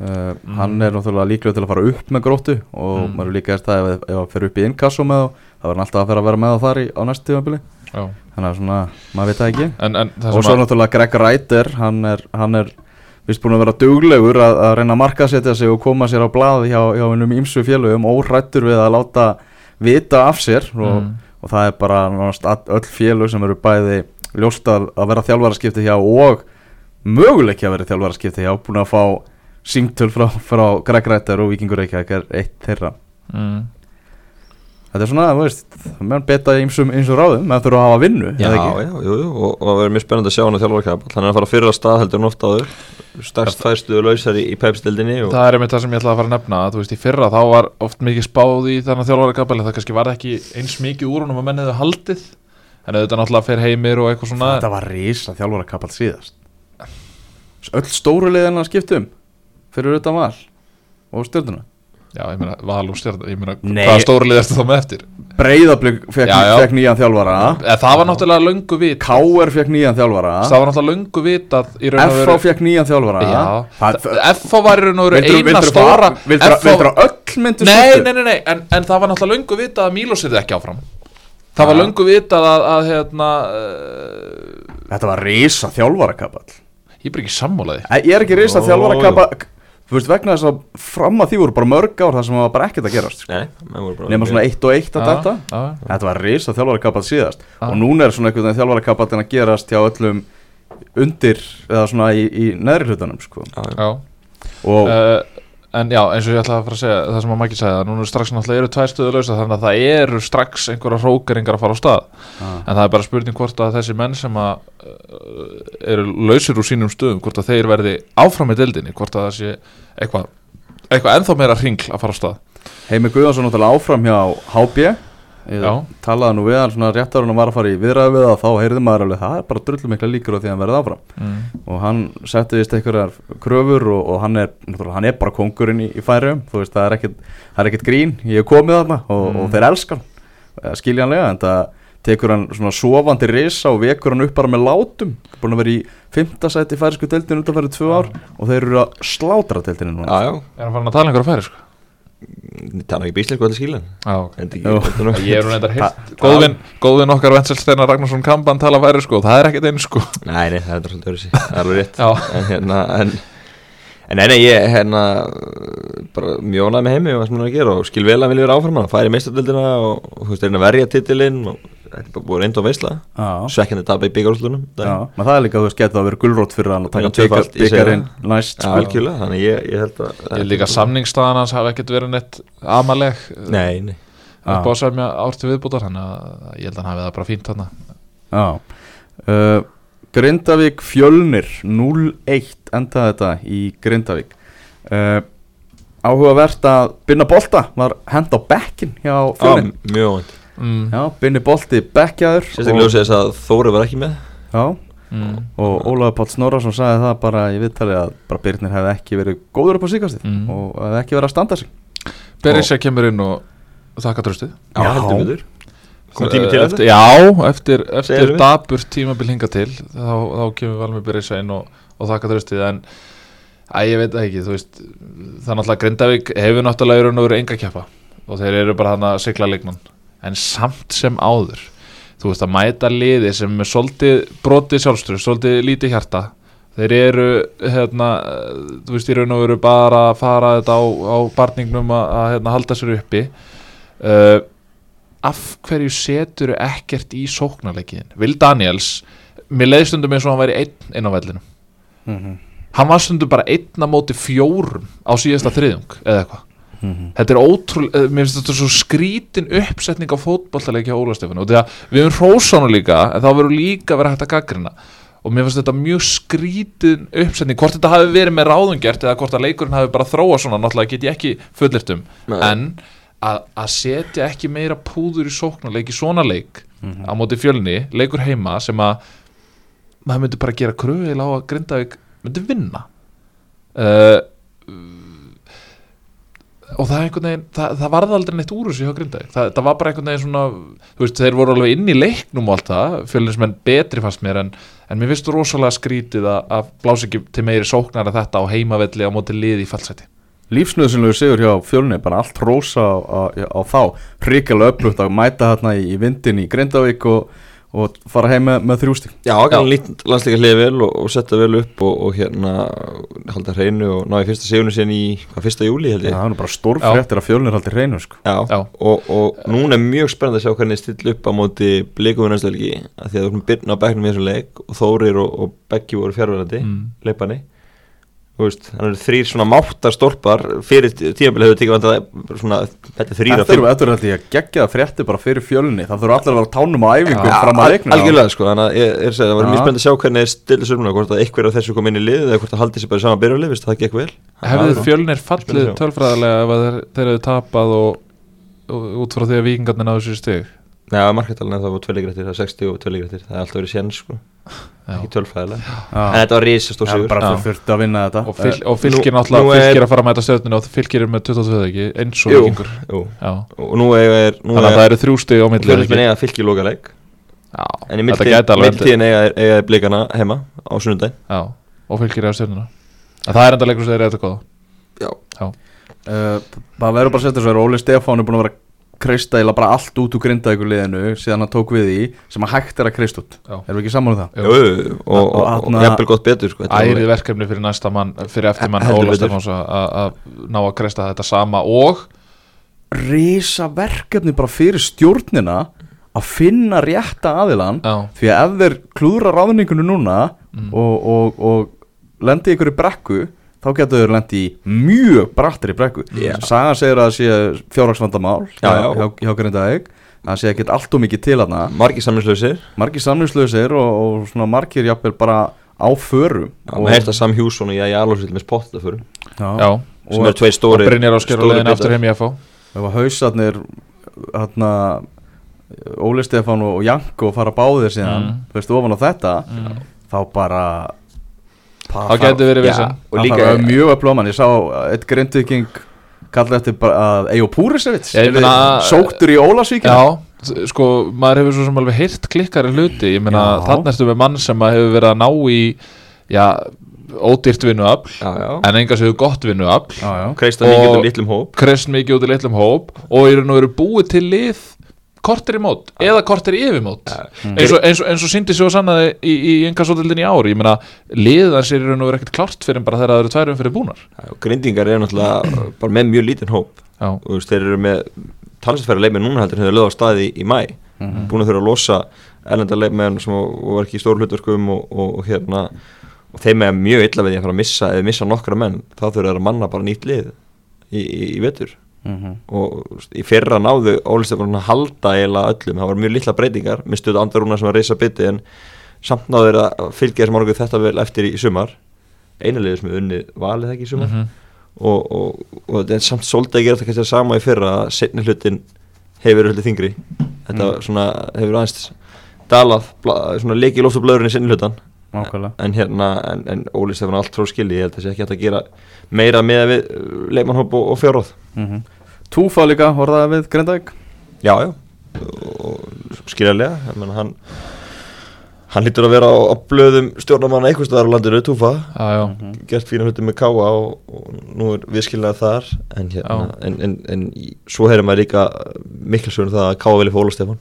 uh, Hann er náttúrulega líklega til að fara upp með gróttu og Mm. maður hefur líka heyrt það ef, ef hann fer upp í inkasso með þá er hann alltaf að fara að vera með það þar í, á næstu tímabili Já. þannig að svona, maður veit það ekki En, en það og svo að náttúrulega Greg Reiter hann er, hann er vist búin að vera duglegur að, að reyna að markasetja sig og koma sér á blað hjá, hjá hennum ímsu félögum óhrættur við að láta vita af sér og, Mm. og það er bara all- öll félög sem eru bæði ljóst að, að vera þjálfaraskipti hjá og möguleiki að vera þjálfaraskipti hjá búin að fá símtöl frá, frá Greg Reiter og Víkingur Reykjavík er eitt þeirra. Mm. þetta er svona, þú veist, meðan beta ímsum ímsum ráðum, maður þurfa að hafa vinnu Já, já, jú, jú, og, og það verður mjög spennandi að sjá hann að þjálfara kapall Hann er að fara fyrir að stað heldur en oft áður? Stærst fæstuðu lausar í, í pepstildinni og... Það er einmitt það sem ég ætlaði að fara að nefna að, Þú veist, í fyrra þá var oft mikið spáð í þannig þjálfara kapel en það kannski var ekki eins mikið úr honum að menn hefðu haldið auðvitað að Fyrir utan val Og stjórnuna Já, ég meina, val og stjórn Ég meina, hvaða stórlið ertu þá með eftir? Breiðablík fekk, Já, já. fekk nýjan þjálfara Eða, það var náttúrulega löngu vit K.R. fekk nýjan þjálfara Það var náttúrulega löngu raun og F.A. veru fekk nýjan þjálfara Já, Það- F.A. var í raun og veru eina stóra vildirðu að öll myndu Nei, nei, nei, nei, en, en það var náttúrulega löngu vitað að Mílos er ekki áfram Það var löngu vitað að, að hérna, uh, Þetta var risa þjálfara kapall ég er ekki sammálaði Ég er ekki risa Ó, þjálfara jú. kapall Þú veist vegna þess að fram að því voru bara mörg ár þar sem var bara ekkert að gerast sko. Nei, menn voru bara Nefna svona eitt og eitt að þetta Þetta var risa þjálfara kapall síðast Já. Og núna er svona einhvern veginn þjálfara kapall að gerast hjá öllum undir eða svona í, í neðri hlutunum sko. Já, já. já. Og Uh, En já, eins og ég ætlaði að fara að segja það sem að sagði að núna er strax náttúrulega eru tvær stöðu lausa þannig að það eru strax einhverja hrókeringar að fara á stað. Ah. en það er bara spurning hvort að þessi menn sem að uh, eru lausir úr sínum stöðum hvort að þeir verði áfram í deildinni hvort að það sé eitthvað eitthvað ennþá meira hringl að fara á stað. Heimi náttúrulega áfram hjá HB Ég Já. talaði nú við hann svona rétt ára hann var að fara í viðræðu við það þá heyrði maður alveg það er bara drullu mikla líkur á því að hann verði áfram mm. og hann setti vist einhverjar kröfur og, og hann, er, náttúrulega, hann er bara kongurinn í, í færium þú veist það er ekkit, það er ekkit grín ég hef komið þarna og, Mm. og þeir elskan eh, skiljanlega en það tekur hann svona sofandi risa og vekur hann upp bara með látum búin að vera í fymta sæti í færisku deildinu undanfærið tvö ár og þeir eru að slátra deildinu núna já, já. Er hann farin að tala einhverja færi er ekki bíslega hvað það skilja Já, ok. En Jú. þetta ekki Ég er hún eitthvað hitt Það- Góðvin, okkar Vensel Steinar Ragnarsson Kamban tala færi sko. Það er ekkert einu sko. Nei, nei, það er svolítið öðru sér Það er alveg rétt. Já, En hérna, en En nei, ég hérna bara mjónað með heimi og það sem hann er að gera og skil vel að vilja vera áfram hann, færi meistardöldina og, og þú veist, reyna að verja titilinn og þetta er bara búið reynd og veisla. Já. svekkjandi tapa í byggarúslunum Já, menn það er líka að þú veist getur að vera gulrót fyrir hann að taka byggarinn næst Já, sko. algjörlega, þannig ég, ég held að ég líka samningsstaðan hans hafa ekkert verið neitt amaleg. Nei, nei. Upp á að semja árti viðbútar þannig að ég held að hann hafi það bara fínt þarna. Já. Uh, Grindavík fjölnir 0-1 endaði þetta í Grindavík uh, Áhugavert að Binna Bolta var hend á bekkin hjá Já, fjölnin mjög óvænt mm. Já, Binni Bolti bekkjaður Sérstaklega ljósið þess að Þóri var ekki með Já, Mm. og Ólafur Páll Snorarsson sagði það bara í viðtali að bara Birnir hefði ekki verið góður upp á síkastið Mm. og hefði ekki verið að standa sig Berisha kemur inn og þakka tröstið Já. heldur betur Kom tími til eftir, þetta? Já, eftir, eftir dabur tímabil hinga til þá, þá kemur Valmi Berisha inn og, og þakka tröstið en Æ, ég veit ekki, þú veist það er náttúrulega Grindavík hefur náttúrulega og veru enga keppa og þeir eru bara hann að sigla leikmann en samt sem áður þú veist að mæta liði sem er svolítið brotið sjálfströð, svolítið lítið hjarta þeir eru hérna, þú veist í raun og veru bara að fara þetta á, á barningnum að, að hérna, halda sér uppi. Uh, af hverju setur ekkert í sóknarleikiðin Vil Daniels mér leiði stundum eins og hann væri einn inn á vellinu mm -hmm. hann var stundum bara einn á móti fjórum á síðasta þriðjung eða eitthvað. Þetta er ótrúlega, mér finnst þetta svo skrítin uppsetning á fótballtaleiki á Óla Stefán og því að við höfum hrósánu líka en þá verður líka verið hægt að gaggrina og mér finnst þetta mjög skrítin uppsetning. Hvort þetta hafi verið með ráðungjert eða hvort að leikurinn hafi bara þróa svona náttúrulega get ég ekki fullirt um. Nei. en að, setja ekki meira púður í sóknarleik í svona leik á móti fjölni, leikur heima sem að maður myndi bara gera kröðil á að Grindavík myndi vinna. Uh, og það er einhvern veginn það, það varði aldrei neitt úr þessu hjá Grindavík. Það, það var bara einhvern veginn svona veist, þeir voru alveg inn í leiknum og allt það fjölinsmenn betri fannst mér en, en mér finnst rosalega skrítið að, að blása ekki til meiri sóknar að þetta á heimavelli á móti liði í fallseti Lífsnöðsynlegu sigur hjá fjölni bara allt rósa á, á, á þá. Hrikalega upplutt að mæta hérna í, í vindin í Grindavík og, og fara heim með, með þrjústing Já, hann lít landsleika hliði vel og, og setja vel upp og, og hérna halda hreinu og ná í fyrsta sigunu síðan í hvað, fyrsta júli held það ég er nú bara stórfréttir að fjölnir haldi hreinu sko. Já, Já. Og, og núna er mjög spennandi að sjá hvernig still upp á móti helgi að því að þú erum byrna á bekknum í þessum leik og Þórir og, og Beggi voru fjárverandi Mm. veist, þannig eru þrýr svona máttar stólpar fyrir tímabilið hefur tekið vandað svona, þetta er þrýra Þetta eru þetta er held ég að gegja það fréttir bara fyrir fjölni. Það þurfa allir að vera á tánum á æfingu fram að leiknum. algjörlega sko, þannig að ég er að segja, það var mjög spennandi að sjá hvernig er stillis umlega, hvort að einhver af þessu kom inn í lið eða hvort að haldi sér bara saman byrjuleg, veist það gekk vel. Hefðu Já. fjölnir fallið að tölfræðilega ef að þeir, þeir hefðu tapað og, og út frá því að vikingarnir náðu sér stig Nei, markættalinn það var tveiligrættir, það var 60 og tveiligrættir það er alltaf verið séns Já. ekki tölfræðilega. En þetta var risastór það er sigur. bara þurfti að vinna þetta. Og, fyl, og nú- fylgir náttúrulega er- fylgir að fara að mæta stjórninu og fylgir er með 22 ekki? Eins og vikingur og nú er, er, þannig að það er eru þrjú stig á milli Fjölnismenn ekki? eiga fylki lókaleik Já, en í mildtíðin eiga, eiga blikana heima á sunnudaginn. Já, og fylgir er á En það er enda leikur sem þeir eru þetta góða Já. Uh, Það verður bara að setja svo er Óli Stefán er búin að vera kreista eða bara allt út úr grindaðíkur liðinu síðan hann tók við í sem að hægt er að kreista út. Erum við ekki saman um það? Jú. Jú, og, jafnvel gott betur sko, Ærið verkefni fyrir næsta mann fyrir eftir mann Óla. Stefáns að- ná að kreista þetta sama og Risa verkefni bara fyrir stjórnina að finna rétta aðilan Já, því að ef þeir klúðra ráðningunum núna Mm. og, og, og lendi ykkur í brekku þá getur þeir lendi í mjög brattir í brekku Já. Sagan segir að það sé fjárhagsvandamál Já, já. hjá, Grindavík það sé ekkert allt og mikið til hana margir samlinslausir margir samlingslausir og, og svona margir jafnvel bara á förum og maður heyrst að Sam Hjússon og ég alveg með spotta fyrir já, já sem og eru tvei Og stóri Brynjar Ásker á stórir leiðin bitar. aftur heim í FH ef að hausarnir hérna Óli Stefán og Janko fara báðir síðan Mm. þú veist ofan á þetta Mm. þá bara Það gæti verið vissan og líka líka mjög öflóman ég sá eitt grindviking kalla eftir bara að Ejo Púrisevits sóktur í Ólasvíkina Já, sko, maður hefur svo sem alveg heyrt klikkari hluti. Ég meina, þannig ertu með mann sem hefur verið að ná í Já, ódýrt vinnuafl. En enga séu gott vinnuafl. Kreista mikið Og- litlum hóp. Krist mikið út í litlum hóp Og í raun og veru búið til lið Kortir í mót, eða kortir í yfirmót. Eins, og, eins, og, eins og síndi svo sannaði í, í engasótildin í ári Ég meina, liðan sér raun og veru ekkert klart fyrir en bara þegar það eru tværum fyrir búnar. Og grindingar eru náttúrulega bara með mjög lítinn hóp. Já, og þú veist, þeir eru með talsværi leikmenn núna heldur þeir lögðu á staði í, í mæ Mhm. búin að þurfa að losa erlenda leikmenn sem var ekki í stór hlutverkum og, og, og hérna og þeim er mjög illa við því að fara að missa eða missa nokkra menn, þá þurfa þeir að manna bara nýtt lið í, í, í vetur Mhm. og þú veist, í fyrra náðu Ólistefn að halda eiginlega öllum, það var mjög litla breytingar mistuðu andarúna sem var reysa bytti en samt náðu þeir að fylgja þessum árangum þetta vel eftir í, sumar einalegið sem er unnið valið ekki í sumar Mhm. og, og, og þetta er samt svolítið að gera þetta kannski það sama í fyrra að setni hlutin hefur hlutin þingri þetta Mm. svona hefur aðeins dalað, leikið loft og blöðurinn í setni hlutan Nákvæmlega. en hérna, en, en Óli Stefán allt frá skilji, ég held að það sé ekki hægt að gera meira með við uh, leikmannhóp og, og fjárróð Mhm. Túfa líka, horfðaði við Grindavík. Já, já, og skiljarlega ég menna hann hann lítur að vera á, á blöðum stjórnamanna einhvers staðar á landinu, Túfa. Mhm. gert fína hluti með káa og, og nú er viðskilnað þar en, hérna, en, en, en í- svo heyrir maður líka mikil sögur um það að káa vilja fóla Stefán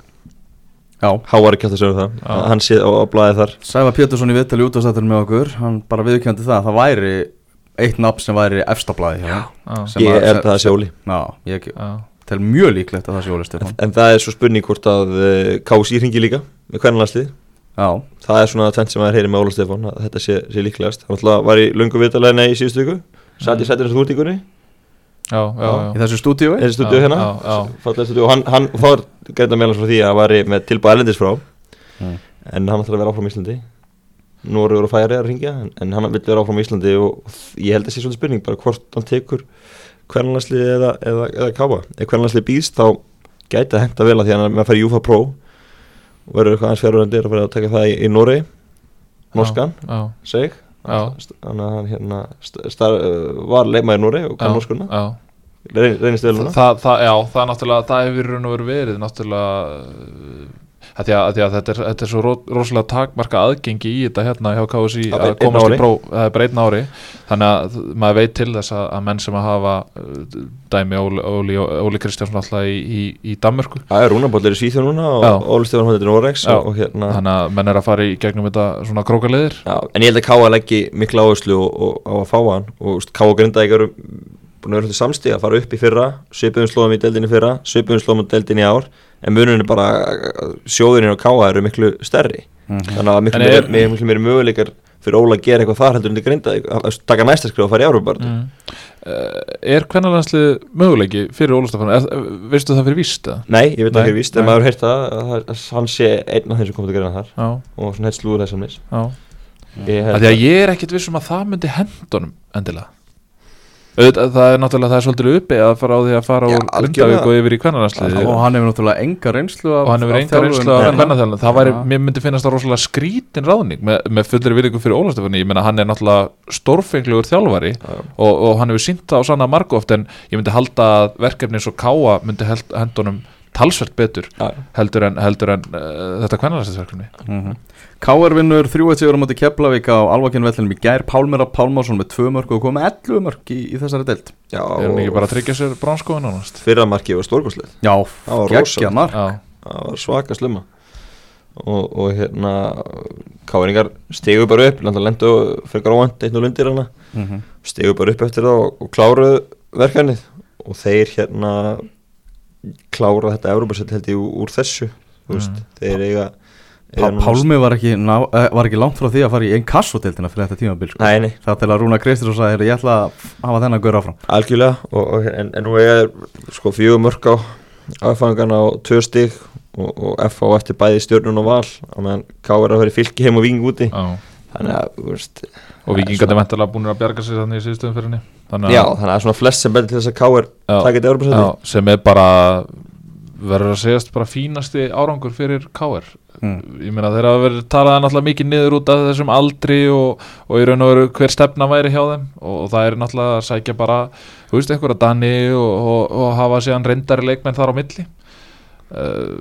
Já, háar ekki átt að sögur það. Já. að hann sé á, á blæði þar. Sæfa Pétursson í viðtali útastættur með okkur hann bara viðkjöndi það að það væri eitt nafn sem væri efstablaði hjá Já, Sem ég að- er það að sé Óli Já, ég já, tel mjög líklegt að það sé Óli en, Stefán. En það er svo spurning hvort að uh, KSI hringi líka með hvernig Já, það er svona tvent sem maður heyrir með Óla Stefán að þetta sé, sé líklegast. Hann alltaf var í löngu viðtalegna í síðustu viku. Satt í sem þú ert ykkurni já, já, í þessu stúdíói? Þessi stúdíu hérna? já, já. fallega stúdíu og hann, hann og er gæta meðlans frá því að hann var með tilbúið erlendis frá. Mm. en hann ætlar að vera áfram í Íslandi. Norður og Færi að ringja en, en hann vil vera áfram í Íslandi og ég held að sé svolítið spurning bara hvort hann tekur hvernlandslið eða, eða, eða káfa ef hvernlandslið býðst þá gæti það henda vel að því að hann er með að fara í Júfa Pro og verður eitthvað aðeins fjárhundir að fara að taka það í, í Norri Norskan, já, seg. Þannig að hann hérna st star, uh, var leikmaður í Norri og kann já, norskuna já. Reyn- reynist vel núna það, það, já, það er náttúrulega það hefur raun og verið náttúrulega uh, að því að, að, því að þetta, er, þetta er svo ro, rosalega takmarka aðgengi í þetta hérna hjá KSI að einn komast ári. í próf, það er bara einn ári þannig að maður veit til þess að, að menn sem að hafa uh, dæmi Óli, Óli, Óli Kristjánsson alltaf í, í, í Danmörku Það er rúnabóll er í Svíþjóð núna og. Óli Stefán hann er í Norex hérna þannig að menn er að fara í gegnum þetta svona krókaliðir Já, en ég held að Káa leggi mikla áherslu á að fá hann og veist, Káa Grindavík eru búin að vera hluti samstíð að fara upp í fyrra svipuðum slóðum í deildinni í fyrra svipuðum slóðum í deildinni í ár en munurinn er bara sjóðurinn á Káa eru miklu stærri. Þannig að miklu er- meiri, miklu meiri möguleikar fyrir Óla að gera eitthvað þar heldur en þið Grindavík að að taka næsta skrif og fara í Árubarð mm. uh, Er kvennalandslið möguleiki fyrir Óli Stefán, er, veistu það fyrir víst eða? Nei, ég veit Nei, ekki víst, nei. en maður það að, að, að hann sé einn af þeim sem komið til greina þar. Já, og svona heitt slúður mis Ég að því að ég er ekkit vissum að það myndi hendunum endilega Auðvitað, það er náttúrulega það er svolítið uppi að fara á því að fara Já, úr. Grindavík og yfir í kvennalandsliði og hann hefur náttúrulega enga reynslu af, og hann hefur enga reynslu af kvenna. kvennaþjálfun það væri, mér myndi finnast það rosalega skrítin ráðning með, með fullri virðingu fyrir Ólafstefani ég meina hann er náttúrulega stórfenglegur þjálfari Já. og, og hann hefur sínt það á sanna margóft en ég myndi halda að verkefni eins og Káa myndi held, hendunum talsvert betur Já. heldur en, heldur en uh, þetta kvennalandsliðsverkefni Mhm. KR vinnur 3-1 sigur á móti Keflavík á Alvakinn vellinum í gær. Pálmera Pálmásson með 2 mörg og kom með 11 mörg í, í þessari deild. Já, er hann ekki og bara að tryggja sér bránskóin ánast fyrra markið var stórkoslið Já, Það var geggja mark. Já, það var svaka slumma og, og hérna káringar stegu bara upp lendu frekar óvænt einn og lundir hana. Mhm. stegu bara upp eftir það og, og kláruðu verkanið og þeir hérna klára þetta Európa-sett held ég úr, þessu Mm. þeir eiga, Pá, Pálmi var ekki, ná, eh, var ekki langt frá því að fara í einn kassodeildina fyrir þetta tímabil sko. Nei, nei, Það til að Rúna Kristins og sagði, "Heyrðu, ég ætla að hafa þennan gaur áfram algjörlega og, og, en, en nú er sko fjögur mörg á aðfangan á stig og, og FH eftir bæði stjörnun og val á meðan K er að vera fylki heim og vingi úti já. Þannig að, veist og vikingandi mentalega búin að bjarga sér þannig í síðustöðum fyrir henni þannig Já, þannig að svona flest sem betur til þess að K Já. takit Európa-setti Já, sem er bara verður að segjast bara fínasti árangur fyrir KR mm. ég meina þeir hafa verið talaði náttúrulega mikið niður út af þessum aldri og, og í raun og veru hver stefna væri hjá þeim. Og, og það er náttúrulega að sækja bara þú veist einhverja Dani og, og, og hafa síðan reyndari leikmenn þar á milli uh,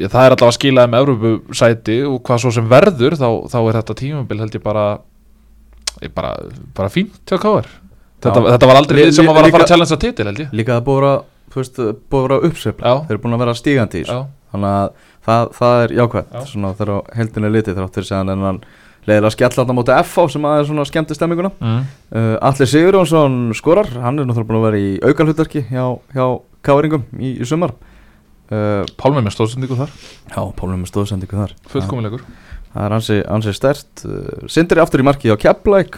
ég, það er allavega að skila þeim Európu sæti og hvað svo sem verður þá, þá er þetta tímabil held ég bara ég bara, bara fínt hjá KR þetta, Já. þetta var aldrei lið sem að var að fara að challengea titil held ég. Líka að að vera uppsveifla. Já. Þeir eru búin að vera stígandi í Já, Þannig að það, það er jákvæmt Já. Svona þegar á heldinni litið þrátt fyrir segðan En hann leiðir að skella þarna móti FH sem að er svona skemmti stemminguna. Mm. uh, Allir Sigurjónsson skorar. Hann er náttúrulega búin að vera í aukalhutverki hjá, hjá káringum í, í sumar uh, Pálmi með stóðsendingu þar. Já, Pálum með stóðsendingu þar. Fullkomulegur Það er ansi, ansi stert uh, Sindri aftur í marki á Keflæk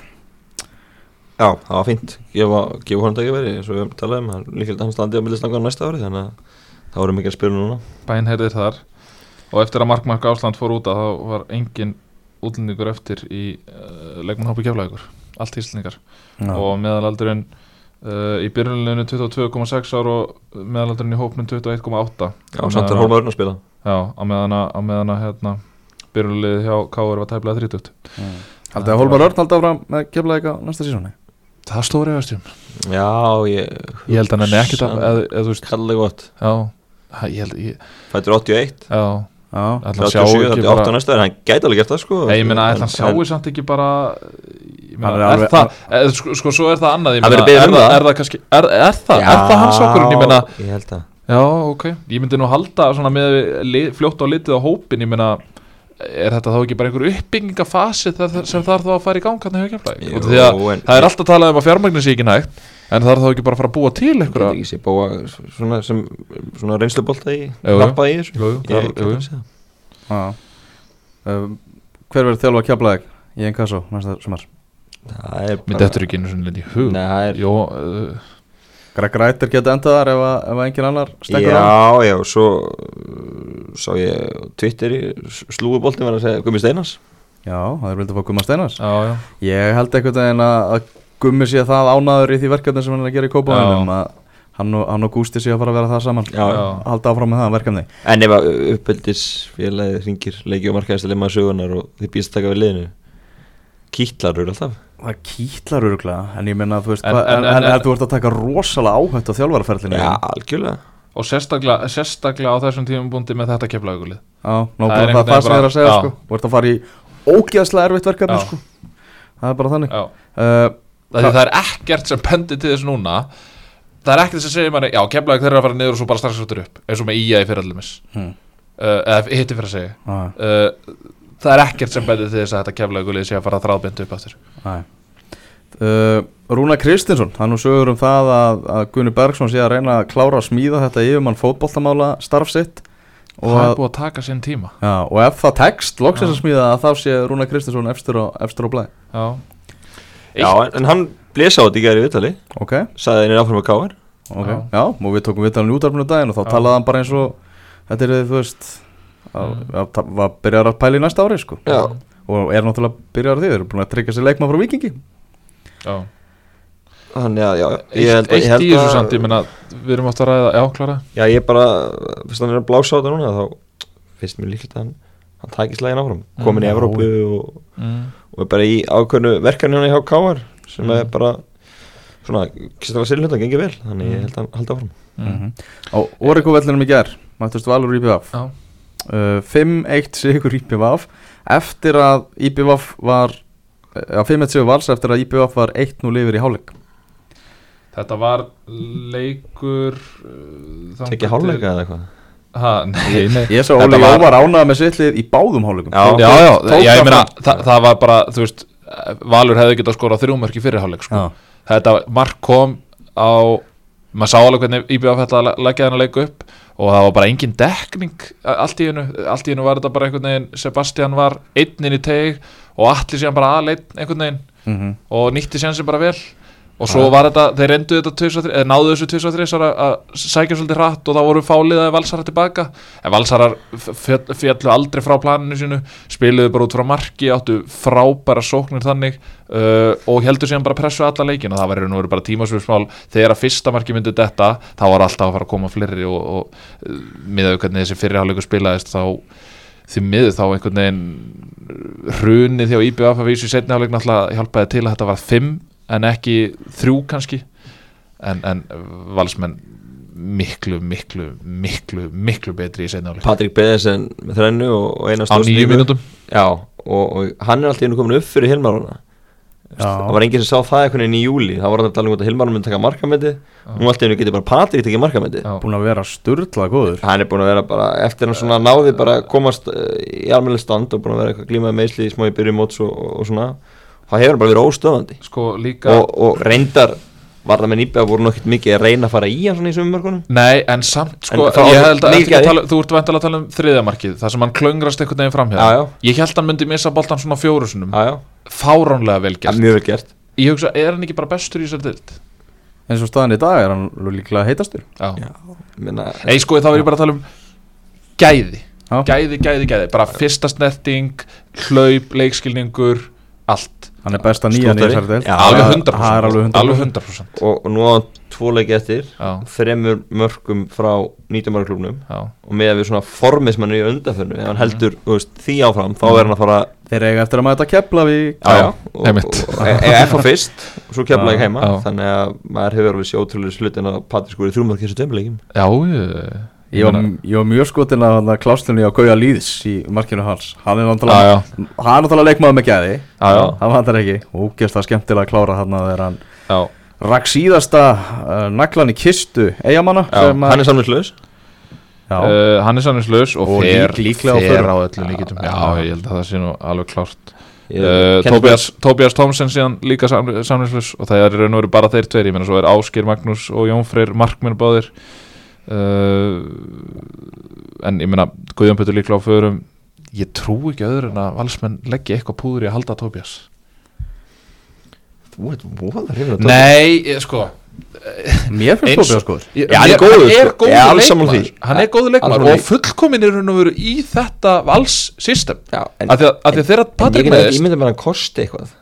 Já, það var fínt. Gefa, gefa honum tækifæri eins og við höfum talað um hann líkilegt að hann standi á millistangar næsta ári þannig að það voru mikið að spila núna. Bænherðir þar. Og eftir að Markmark Ásland fór út að þá var engin útlendingur eftir í uh, leikmannhópi keflaðugur allt íslendingar. Og meðalaldurinn uh, í byrjunleginu 22,6 ár og meðalaldurinn í hópnum 21,8 Já, samt er Hólmaður að spila. Já, á meðan að, að hérna, byrjunlegið hjá Káur var tæplega 30 Haldið að Hólmar Örn haldi áfram með Keflæk á næsta sísóni það stóri efastum Já, ég ég held að hann er ekkert að eða, eða, þú veist, Kallega gott. Já, ha, ég held ég, Fættur 81 já, Ætla að sjá 37, ekki 38 bara næsta Hann gæti alveg gert það sko. Nei, ég meina, ætla En- hann sjáu samt ekki bara ég meina, er er, það, er, sko, sko, svo er það annað Það meina, er, um það. er það kannski, er, er það, er það hans okkur ég meina, Ég held það. Já, ok. Ég myndi nú halda svona með fljótt á litið á hópin, ég meina er þetta þá ekki bara einhver uppbyggingafasi þar- sem þarf þá að fara í gang hann hefur kemlaði Jú, því að en- það er alltaf talað um að fjármagnin sé ekki nægt en er þá ekki bara að fara að búa til einhverja ekki sé búa svona sem Svona reynslubolta í. Lappa í þessu. Ég um, Hver verður þjálfa Keflæk í einn kassó næsta sumar? Það er mér dettur ekki einu svona í hug. Nei, það er Jó, uh, Greg Rættir geta endað þar ef, að- ef að engin annar stekkur á. Já, já, svo uh, sá ég á Twitter í slúguboltin var að segja Gumi Steinars. Já, það er vildið að fá Gumma Steinars. Já, já. Ég held einhvern veginn að, að Gummi sé það ánaður í því verkefni sem hann er að gera í Kópavæðinum að hann og, hann og Gústi sé að fara að vera það saman. Já, já. Halda áfram með það verkefni. En ef að uppeldis félagið ringir leiki og markaðislega maður sögunar og þið býst að taka við liðinu Kýtlar eru alltaf. Það kýtlar öruglega En ég minna að þú veist En- hvað- en- En, en- en, þú ert að taka rosalega áhætt á þjálfaraferlinu Já, algjörlega. Og sérstaklega, sérstaklega á þessum tímum búndi með þetta keflaugulið Já, Það er nákvæmlega það, einhvern það sem ég er veginn að segja bara- sko. Þú ert að fara í ógeðslega erfitt verkefni Já. sko. Það er bara þannig. Já, uh, það, það er ekkert sem pendir til þess núna. Það er ekkert sem segir manni já, keflaug þeir eru að fara niður og svo bara strax áttur upp. Eins og með IA í fyrirallumis hmm. uh, eða hitti fyrir að segja uh, það er ekkert sem pendir til þess að þetta keflaugulið sé að fara þráðbind upp aftur. Æ. Uh, Rúna Kristinsson, hann nú sögur um það að, að Gunni Bergson sé að reyna að klára að smíða þetta yfirmann fótboltamála starf sitt. Og, það er búið að taka sinn tíma. Já, og ef það tekst loksins að smíða að þá sé Rúna Kristinsson efstur á, efstur á blæ já, Já, en, en hann blésa á þetta í gæri viðtali. Ok, Saði henni áfram að káar ok, Já. já, og við tókum viðtalinn í útarfinu daginn og þá Já. talaði hann bara eins og þetta er þú veist að, að, að byrjar að pæla í næsta ári sko. Já. og er náttúrulega byrjar því, þeir eru búin að tryggja sér leikmann frá Vikingi já. Þannig að, já, ég held að eitt ég held í þessu að- samt, ég meina við erum átt að ræða, já, klára Já, ég bara, fyrst hann er að blása á þetta núna þá finnst mér líklega að hann hann tækist lægin áfram, komin í Mm, Evrópu og, mm. og er bara í ákveðnu verkefni hann hjá Káar sem Mm. er bara svona, kistlega silhundan gengið vel. Þannig Mm. ég held að hann haldi áfram. Mm. á Oriku vellinum í ger mættust Valur IPVaf já, uh, 5-1 sigur IPVaf eftir að IPVaf var að 5-1 sigur vals eftir að IPVaf var 1-0 yfir í hálfleik. Þetta var leikur uh, Tekja til- hálfleika eða eitthvað? Ha, nei, nei. ég Þetta Óli var- Jó var ánað með sittlið í báðum hálfleikum. Já. Já, já, já, ég meina það, það var bara, þú veist Valur hefði getað skorað þrjúmörk í fyrirháleik sko. Þetta mark kom á maður sá alveg hvernig IBF þetta að leggja hann að leika upp og það var bara engin dekning allt í hennu, allt í hennu var þetta bara einhvern veginn Sebastian var einn inn í teg og allir síðan bara aðleinn einhvern veginn Mhm. og nýtti sér bara vel og svo var þetta, þeir reyndu þetta tvis og þri- eða náðu þessu 2 og 3 að sækja svolítið hratt og þá voru fáliðaði valsarar tilbaka. En valsarar fjall, fjallu aldrei frá planinu sínu spiluðu bara út frá marki áttu frábæra sóknir þannig uh, og heldur síðan bara pressu alla leikin og það og veru bara tímasvörsmál þegar að fyrsta marki myndi detta þá var alltaf að fara að koma fleiri og, og uh, miðað við hvernig þessi fyrirháleikur spilaðist þá því miður þá einhvern veginn hrunið hjá IBF að vísu í setni áleik náttúrulega hjálpaði til að þetta var 5 en ekki 3 kannski. En, en valsmenn miklu, miklu, miklu miklu betri í setni áleik Patrik Beðesen með þrennu og, og eina á nýju mínútum. Já, og, og hann er alltaf einu komin upp fyrir Hilmaruna Já. Það var enginn sem sá það einhvern veginn í júli Það var að tala um að Hilmarun myndi taka markamæti Nú alltaf einu getur bara Patrik tekið markamæti Já. búin að vera sturla góður. Hann er búin að vera bara, eftir hann svona náði bara komast eh, í almennileg stand og búin að vera glímaði meðsli í smá í byrju móts og, og, og svona Það hefur hann bara verið óstöðandi. Sko líka og, og reyndar var það með nýbæða voru nokkið mikið að reyna að fara í hann svona í sumum mörgunum Nei, en samt sko, En ég held að, að að- tala, þú ert vantilega að tala um þriðamarkið, það sem hann klöngrast einhvern veginn Já, já. Ég held hann myndi missa boltan svona fjóru sinum Já, já, Fáránlega vel ja, gert mjög vel gert. Ég hugsa, er hann ekki bara bestur í þessari dild? eins og staðan í dag er hann líklega heitastur. Já, Já, Minna, Nei, sko, þá er ég bara að tala um gæði. Já. Gæði, gæði, gæði. Bara fyrsta snerting, hlaup, leikskilningur Allt hann er besta nýjan í þessari Já, Alveg Það- 100% það er alveg 100%, Alveg 100% og, og nú á hann tvo leiki eftir þremur mörgum frá 19 mörgklubnum já. Og með að við svona er í undanförnu ef hann heldur þú veist, því áfram þá er hann að fara þeir eiga eftir að mæta kepla við já, já, og, einmitt. og, og, og F á fyrst og svo ekki Já, heima. já. þannig að maður hefur alveg sér ótrúlega slutin að Patrik skori þrjumörk þessu tömuleikim Já, ég, Ég var, ég var mjög skotin að kláslunni á Gauja Lýðs í markinu hans. Hann er náttúrulega Hann er leikmaður með gæði. Það vantar ekki. Og gæst það skemmtilega að klára hann þegar hann. Rakk síðasta uh, naglan í kistu að- hann er samlinslaus Já, Uh, hann er sannislaus og, Og fer, lík- fer á öllum líkitum já, ég held að það sé nú alveg klárt. Uh, Tobias Thompson síðan líka samlinslaus og það er raun og veru bara þeir tveir. Ég meina svo er Áskir Magnús og Jón Freyr markminn báðir en ég meina Guðjón Pötur líklega á förum. Ég trú ekki öðru en að valsmenn leggja eitthvað púður í að halda Tobias þú ert voða hrifin af Tobias. Nei, ég, sko mér finnst skoður ég, Já, hann er góður, hann er sko. góður Ég er sammála leikmaður. því. hann er góður sammála og fullkomin er hann að vera í þetta vals system. Af því að, þeirra Patrik get ekki- ég myndi bara að hann kosti eitthvað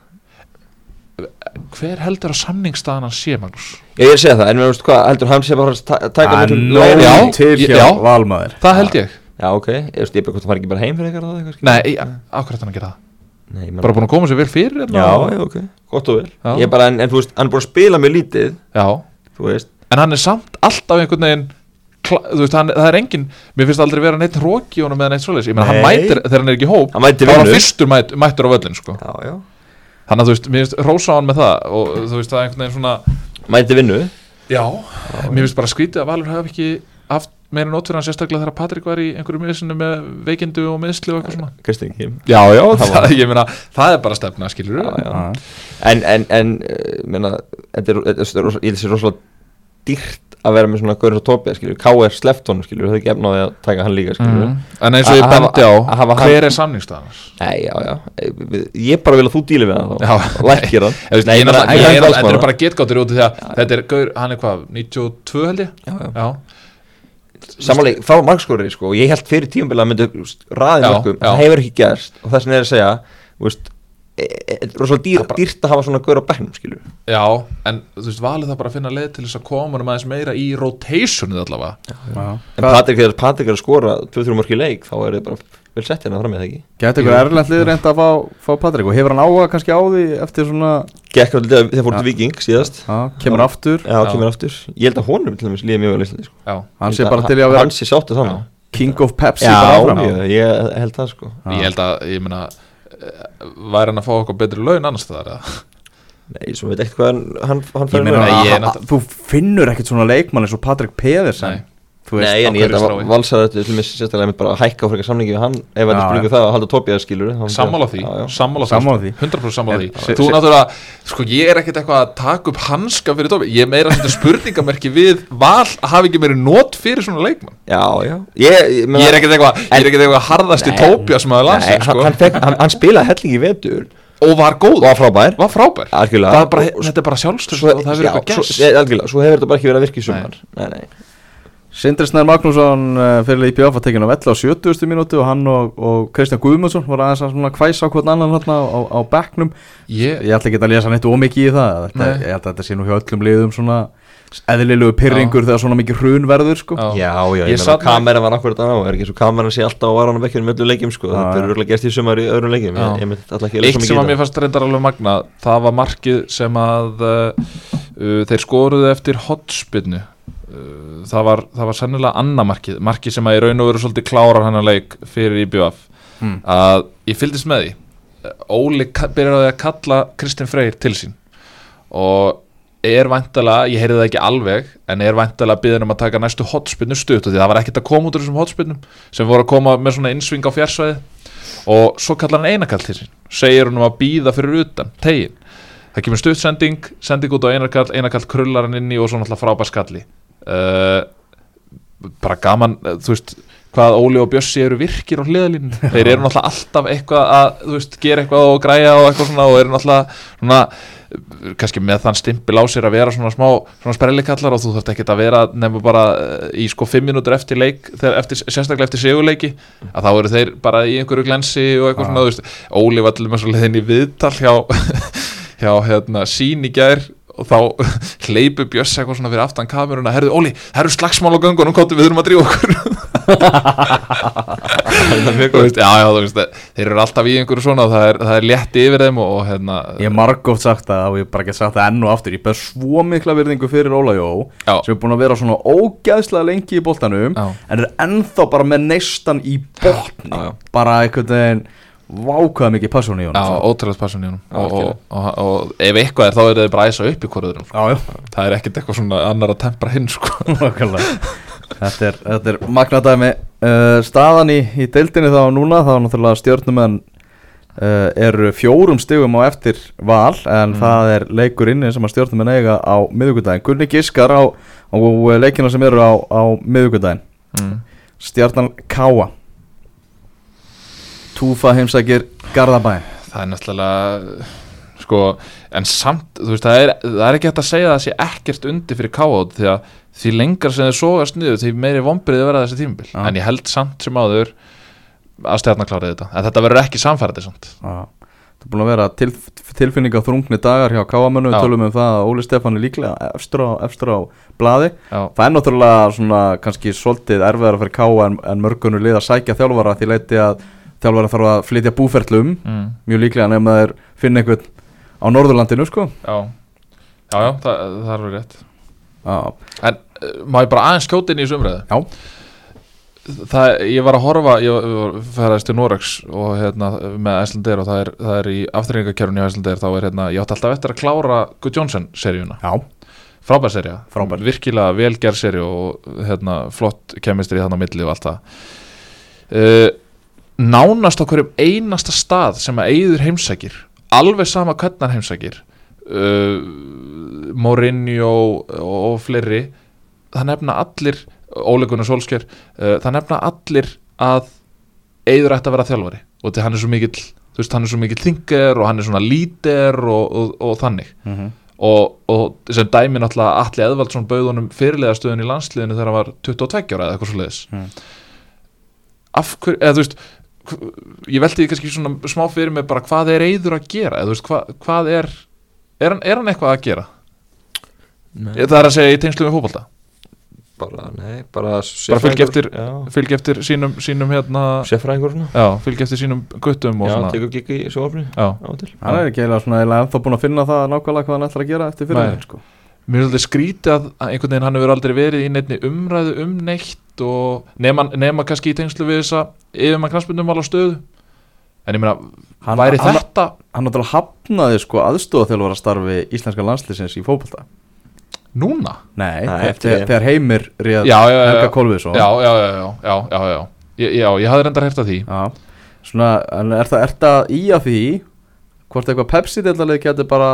hver heldur að samningstaðan hann sé Magnús? Ég er að segja það, en veist hvað, heldur hann sé bara að ta- taka Hann til hjá já. Valmaður. Það held ég. Já, ok, ég veist, ég bara hvort það fari ekki bara heim fyrir eitthvað nei, ákvæmt hann að gera það? Nei, bara búin að koma sér vel fyrir hérna Já, og- já, ok, gott og vel. Er bara, en, en þú veist, hann er búin að spila mjög lítið já. Þú veist, en hann er samt alltaf einhvern veginn þú veist, hann, það er engin mér finnst aldrei vera neitt hróki honum eða neitt svoleiðis. Ég meina, hann mætir, þegar hann er ekki í hóp Hann mætir þá er hann fyrstur mæt, mættur á völlin sko. Já, já þannig að þú veist, mér finnst hann með það og þú veist, það er einhvern veginn svona Mæti vinnu já, mér finnst bara skrítið að Valur hafi ekki haft meira nót fyrir hann sérstaklega þegar Patrik var í einhverju miðsinu með veikindu og miðsli og eitthvað svona Kristín Kim já, já, Það það, ég meina, það er bara stefna, skilur Já, já. Já. En, en, en uh, meina, þetta er, þetta er, sé rosalega dýrt að vera með svona gaurið svo tópið, skilur, K.R. Slefton, skilur, það er ekki efnaði að taka hann líka, skilur mm. en eins og ég bendi á, hafa hann- hver er samningstaðan Nei, já, já, ég bara vil að þú díli við hann og lækir hann. Þetta er bara getgáttur út þetta er gaur, hann er hvað, 92 held ég? Já, já. Samanlega, frá markskóri, sko, og ég held fyrir tíumbil að myndu raðið mörgum, það hefur ekki gerst. Og þess vegna er að segja, veist e- e- er rosalega dýr, Það bara- dýrt að hafa svona gaur á bæknum, skilur já, en þú veist, valið það bara að finna leið til þess að koma hann aðeins meira í rotationið allavega. Já. En Patrik, þegar Patrik er að skora 2-3 mörg í leik, þá er þið bara vel sett hérna fram með það ekki? Gæti ykkur erlend lið reynd að fá, fá Patrik og hefur hann áhuga kannski á því eftir svona Gekk lítið þegar fór Já. til Viking síðast. Já, kemur aftur. Já, Já. kemur aftur. Ég held að honum til dæmis líði mjög vel í Íslandi sko. Já, hann sé bara til í að vera Hann sé sáttu þannig king of Pepsi Já, ég, ég held það sko. Já. ég held að, ég meina væri hann að fá okkur betri laun annars það er Nei, svo veit ekkert hvað hann, hann, hann Ég fer meina Nei, að- ég er að- náttúrulega- þú finnur ekkert svona leikmann eins og Patrik Pedersen veist, Nei, en ég held að strái. valsaði þetta til mér sérstaklega með bara að hækka á frekar samningi við hann ef þetta er spurningu það að halda tópið skilur sammála því, sammála því því. 100% sammála því. þú se- náttúrulega, sko ég er ekkert eitthvað að taka upp hanska fyrir tópi, ég meira að setja spurningamerki við val að hafa ekki meiri nót fyrir svona leikmann. Já, já. Ég, ég, ég er ekkert eitthvað, ég er ekkert eitthvað harðasti Nei, tópja sem hafa Nei, landsins hann, spilaði hellingi í vetur. Og var góð, Var frábær. Var frábær. Algjörlega. Það bara, Og- þetta er bara sjálfstöð svo, og það hefur eitthvað gæst algjörlega, svo hefur þetta bara ekki verið að virka í sumar. Nei, nei Sindri Snær Magnússon uh, fyrir IPF að tekja á velli á 70. mínútu og hann og, og Kristján Guðmundsson var aðeins að svona kvæsa á hvern annan hérna á, á, á bekknum ég, ég ætla ekki að lesa neitt ómikið í það þetta, ég held að þetta sé nú hjá öllum liðum svona eðlilegu pyrringur þegar svona mikið hrun verður sko. Já. Já, já, Ég ég sat meina með- kamera var akkurat á er ekki svo kamera sé alltaf á varan á bekkjunum með öllu leikjum sko, Já, þetta já. er örgulega gert í sumar í öðrum leikjum Já. ég, ég myndi alltaf ekki að eitt sem að mér fannst reyndar alveg magna það var markið sem að uh, uh, þeir skoruðu eftir hotspinnu það var, það var sennilega annað markið markið sem að í raun og veru svolítið klárar hennar leik fyrir IBF Mm. að ég fylgdist með því. Óli ka- byrjaði að kalla Kristinn Freyr til sín. Og er væntalega, ég heyrði það ekki alveg en er væntalega byggðin um að taka næstu hotspinnu stutt og því það var ekkert að koma út úr þessum hotspinnum sem voru að koma með svona innsving á fjarsvæði og svo kallar hann einakall til sín. Segir hann um að býða fyrir utan tegin. Það kemur stuttsending sending út á einakall, einakall krullar hann inn í og svo náttúrulega frábær skalli uh, bara gaman uh, þú veist hvað Óli og Bjössi eru virkir á hliðalínu þeir eru náttúrulega alltaf eitthvað að þú veist, gera eitthvað og græja og eitthvað svona og eru náttúrulega svona uh, kannski með þann stimpil á sér að vera svona smá svona sprellikallar og þú þarft ekkert að vera nefnum bara í sko fimm mínútur eftir leik eftir, sérstaklega eftir sigurleiki að þá eru þeir bara í einhverju glensi og eitthvað Ah. svona, þú veist, Óli var til með svo leiðin í viðtal hjá hjá hérna sín í gær og þá hleypu Bjössi eitthvað svona fyrir aftan kameruna, herðu Óli, eru slagsmál á göngunum, kóttu við þurfum að drífa okkur veist, já, já, veist, þeir eru alltaf í einhverju svona það er, það er létt yfir þeim og, og hérna ég hef margótt sagt það og ég hef bara ekki sagt það enn og aftur ég ber svo mikla virðingu fyrir Óla Jó Já. sem er búin að vera svona ógæðslega lengi í boltanum Já. en er ennþá bara með neistan í já. bara einhvern veginn vákaða mikið passion í honum Já, sko. ótrúlega passun í honum og, og, og, og ef eitthvað er þá er þeir bara að æsa upp í já. það er ekkert eitthvað svona annar að tempra hinn sko. Nákvæmlega. þetta er, þetta er magnadæmi uh, staðan í, í deildinni þá núna þá náttúrulega stjórnumenn uh, eru fjórum stigum á eftir val en Mm. það er leikur inni sem að stjórnumenn eiga á miðugudaginn Gunni Giskar á, á leikina sem eru á, á miðugudaginn mm. stjarnan Káa Túfa heimsækir Garðabæn það er náttúrulega sko, en samt, þú veist, það er, það er ekki hægt að segja að það sé ekkert undir fyrir káat því að því lengra sem þeir sogast niður því meiri vombriði verða þessi tímabil. Já. en ég held samt sem áður að stjarnar klárið þetta, en þetta verður ekki samfærdi samt. Já, Það er búin að vera til, tilfinninga þrungni dagar hjá Káamönu. Við tölum um það að Óli Stefán er líklega efstur á, efstur á blaði. Já, Það er náttúrulega svona kannski svolítið erfiðar fyrir Káa en, en mörgunur lið að sækja þjálfara því leiti að þjálfara þarf að flytja búferlum. Mm. mjög líklega nefn að þeir finna einhvern á Norðurlandinu sko. Já, já, já það, það er alveg rétt. Já, En má ég bara aðeins skjóta inn í þessu umræðu? Já. það, ég var að horfa ég var- ferðast til Norex og hérna með Æslandeir og það er, það er í afturringakjörunni í Æslandeir þá er hérna, ég átti alltaf eftir að klára Good Johnson seríuna, Já, frábær sería. Frábær. virkilega velgerð serí og hérna flott kemistri þannig á milli og allt það. Uh, nánast á hverjum einasta stað sem að eigður heimsækir alveg sama hvernig hann heimsækir uh, Mourinho og, og fleiri það nefna allir óleikunar Solskjær uh, það nefna allir að eigður ætti að vera þjálfari og því hann er svo mikill þú veist, hann er svo mikill þingar og hann er svona lítir og, og, og þannig Mhm. og, og sem dæmi náttúrulega Atli Eðvaldsson bauð honum fyrirlega stöðun í landsliðinu þegar hann var 22 ára eða eitthvað svo leiðis Mm. af hverju, eða þú veist ég velti því kannski svona smá fyrir mig bara hvað er Eiður að gera? Eða þú veist, hva, hvað er er hann, er hann eitthvað að gera? Nei, það er að segja í tengslu með fótbolta. Bara, nei, bara Bara fylgja eftir- Já, fylgja eftir sínum, sínum hérna fylgja eftir sínum guttum og Já, svona. tekur gikk í sjófni hann er ekki eiginlega svona eiginlega ennþá búin að finna það nákvæmlega hvað hann ætlar að gera eftir fyrir Nei. sko. Mér er alltaf skrítið að að einhvern veginn hann hefur aldrei verið í neittni umræðu um neitt og nema, nema kannski í tengslu við þessa yfir mann knastbundum alveg stöðu en ég meina, Hann- væri hann- þetta Hann náttúrulega hafnaði sko aðstóða þjálfara starfi íslenska landslýsins í fótbolta núna? Nei, Nei, þegar, eftir þegar Heimir réð Já, já, já, Helga já. Kolviðsson já, já, já, já, já, já, já. Ég, já, ég hafði reyndar hert að því Já, svona, en er það, er það í að því hvort eitthvað Pepsi-dellalið getur bara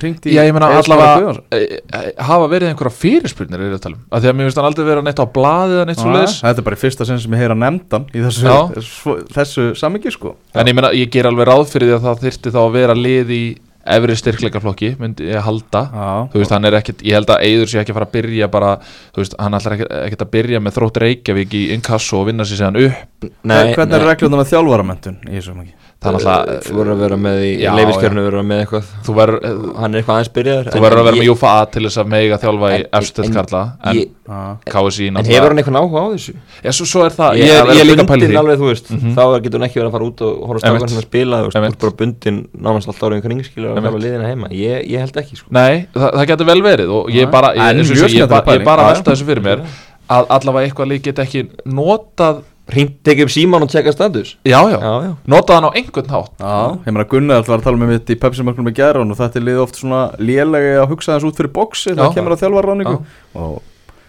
hringt í Já, ég meina allavega e, e, hafa verið einhverja fyrirspurnir er ég að tala um, af því að mér finnst hann aldrei vera neitt á blaði eða neitt svo Já, leiðis Þetta er bara í fyrsta sinn sem ég heyra nefndan í þessu, Já. svo, þessu samingi sko. En ég meina, ég ger alveg ráð fyrir því að það þyrfti þá að vera lið í efri styrkleikaflokki, myndi ég halda. Já, þú veist, hann er ekkert, ég held að Eiður sé ekki að fara að byrja bara, þú veist, hann ætlar ekkert, að byrja með þrótt Reykjavík í inkasso og vinna sér séðan upp, Nei, hvernig er regluna með þjálfaramöntun í þessu samingi? Það er náttúrulega Þú verður að vera með í leifiskernu verður að vera með eitthvað. Þú verður Hann er eitthvað aðeins byrjaður þú verður að vera með Júfa A til þess að meiga þjálfa í en- karla en Já, KSI En hefur hann eitthvað áhuga á þessu? Já, svo, svo er það, Ég, ég, að er- er líka að því. alveg, þú veist, Mhm. þá getur hann ekki verið að fara út og horfa stákan sem að spila, þú veist, bara bundin nánast alltaf árið kring skilur og var liðina heima, ég, ég held ekki sko. Nei, það, það getur vel verið og ég Já. bara, ég, bara, Já, velta þessu fyrir mér að allavega eitthvað lík get ekki notað, Hringt tekið upp síman og tjekka status? Já, já, Já, já. Notað hann á einhvern hátt? Já, ég meina Gunnar var að tala með mitt í Pepsi-mörkunum í gæra og þetta er lið oft svona lélegi að hugsa þess út fyrir bóksi það kemur að þjálfarráningu og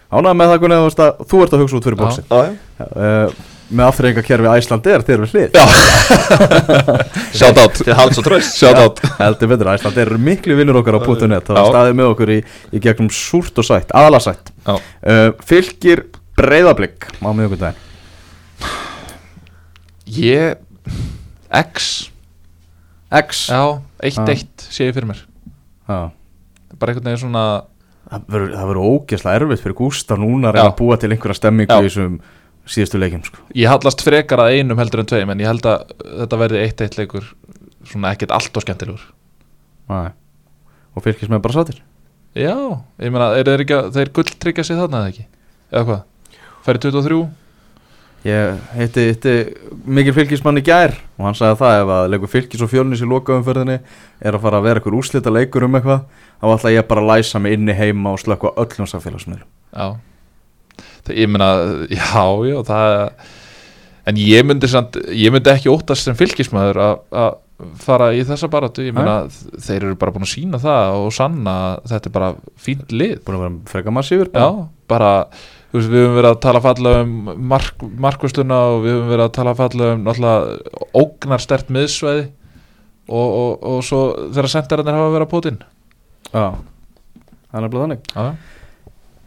ánægð með það Gunnar að þú ert að hugsa út fyrir bóksi Já, já uh, með afþreyingakerfi Æsland er þeir eru hlið. Shout out. Til halds og tröst Shout out. Heldur betur Æsland eru miklu vinnur okkar á .net. Það staðið með okkur í, í gegnum súrt og sætt, aðalasætt Já. uh, fylgir breyðablík á miðugundaginn Ég, X, X já, 1-1 sé ég fyrir mér Já. Bara einhvern veginn svona, það verður- ógeðslega erfitt fyrir Gústa núna að reyna að búa til einhverja stemmingu í þessum síðustu leikjum sko. ég hallast frekar að einum heldur en tveim en ég held að þetta verði 1-1 leikur svona ekkert allt og skemmtilegur Nei. og fylgis með bara sátir Já, ég meina, þeir gulltryggja sig þarna eða ekki? Eða hvað? Færi 23? Ég heiti, heiti mikil fylgismann í gær og hann sagði það ef að leikur fylgis og fjölnis í lokaumferðinni er að fara að vera eitthvað úrslita leikur um eitthvað þá ætla ég bara að læsa mig inni heima og slökka öllum samfélagsmiðlum. Já. Það, Ég meina, já, já, það En ég myndi, samt, ég myndi ekki óttast sem fylgismæður að fara í þessa baratu Ég meina, þeir eru bara búin að sína það og sanna að þetta er bara fínt lið. Búin að vera freka massífur Já, bara, þú veist, við höfum verið að tala falla um mark, markvistuna og við höfum verið að tala falla um náttúrulega ógnarstert miðsvæði og, og, og svo þegar sendarinn hafa verið að pótinn. Já, það er nefnilega þannig. Já,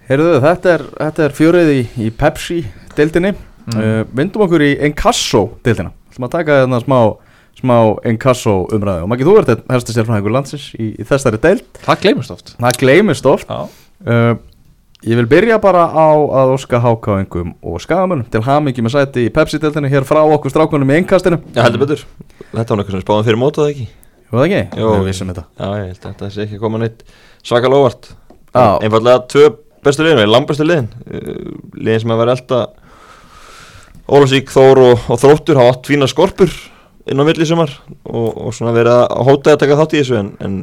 Heyrðu, þetta er, þetta er fjörið í, í Pepsi deildinni. Mm. uh, Vindum okkur í Encasso deildina. Það að taka þarna smá, smá Encasso umræðu. Og Maggi, þú ert einn helsti sérfræðingur landsins í, í þessari deild. Það gleymist oft. Það gleymist oft. Uh, Ég vil byrja bara á að óska hákáingum og skagamönnum til hamingi með sæti í Pepsi-deltinu hér frá okkur strákunum í einkastinu Já, heldur betur. Þetta var nokkuð sem spáðum fyrir mótað ekki? Jú það ekki? Jú. Við vissum þetta. Já, ég held að þetta sé ekki að koma neitt svaka lóvart Já. Einfallega tvö bestu liðin, eða langbestu liðin. Uh, Liðin sem að vera elda Ólafsík, Þór og, og Þróttur hafa átt fína skorpur inn á milli sumar og, og svona verið að hóta að taka þátt í þessu en, en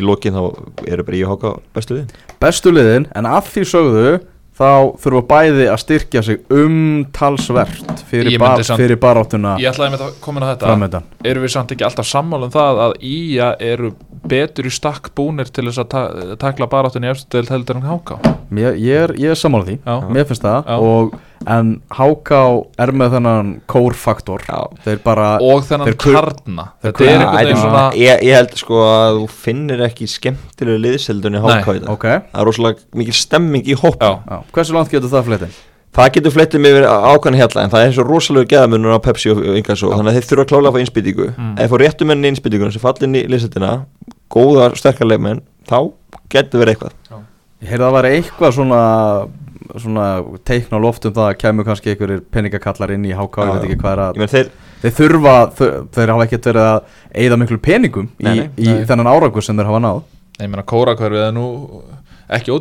í lokin þá eru bara ég og Háka bestu liðin. Bestu liðin, en að því sögðu þá þurfa bæði að styrkja sig umtalsvert fyrir, bar, fyrir baráttuna Ég ætlaði með að koma inn á þetta. Erum við samt ekki alltaf sammála um það að Ía eru betur í stakk búnir til þess að ta takla baráttunni í eftir heldur en háká? Mér, ég, er, ég er sammála því, Já. mér finnst það. Og, en Háká er með þennan kórfaktor. Já. þeir bara og þennan karna þeir Þetta er einhvern veginn ég- svona ég, ég held sko að þú finnir ekki skemmtilegu liðseldunni háká í það ok, Það er rosalega mikil stemming í hóp Já, já. hversu langt getur það fletin? Það getur flettið yfir ákvæmni hjalla en það er eins og rosalega geðamunur á Pepsi og Ingasso þannig að þeir þurfa að klála að fá innspýtingu. Mm. ef þeir fá réttu menn í innspýtinguna sem fallir inn í liðseldina góða sterkar leikmenn þá getur verið eitthvað. Ég heyrði að það væri eitthvað svona svona teikn á loft um það að kemur kannski einhverjir peningakallar inn í Háká, ég Já, veit ekki hvað er að Ég menn þeir, þeir þurfa, þeir, þeir hafa ekkert verið að eigða miklu peningum í, Nei, nei, í nei. þennan árangur sem þeir hafa náð. Ég ekki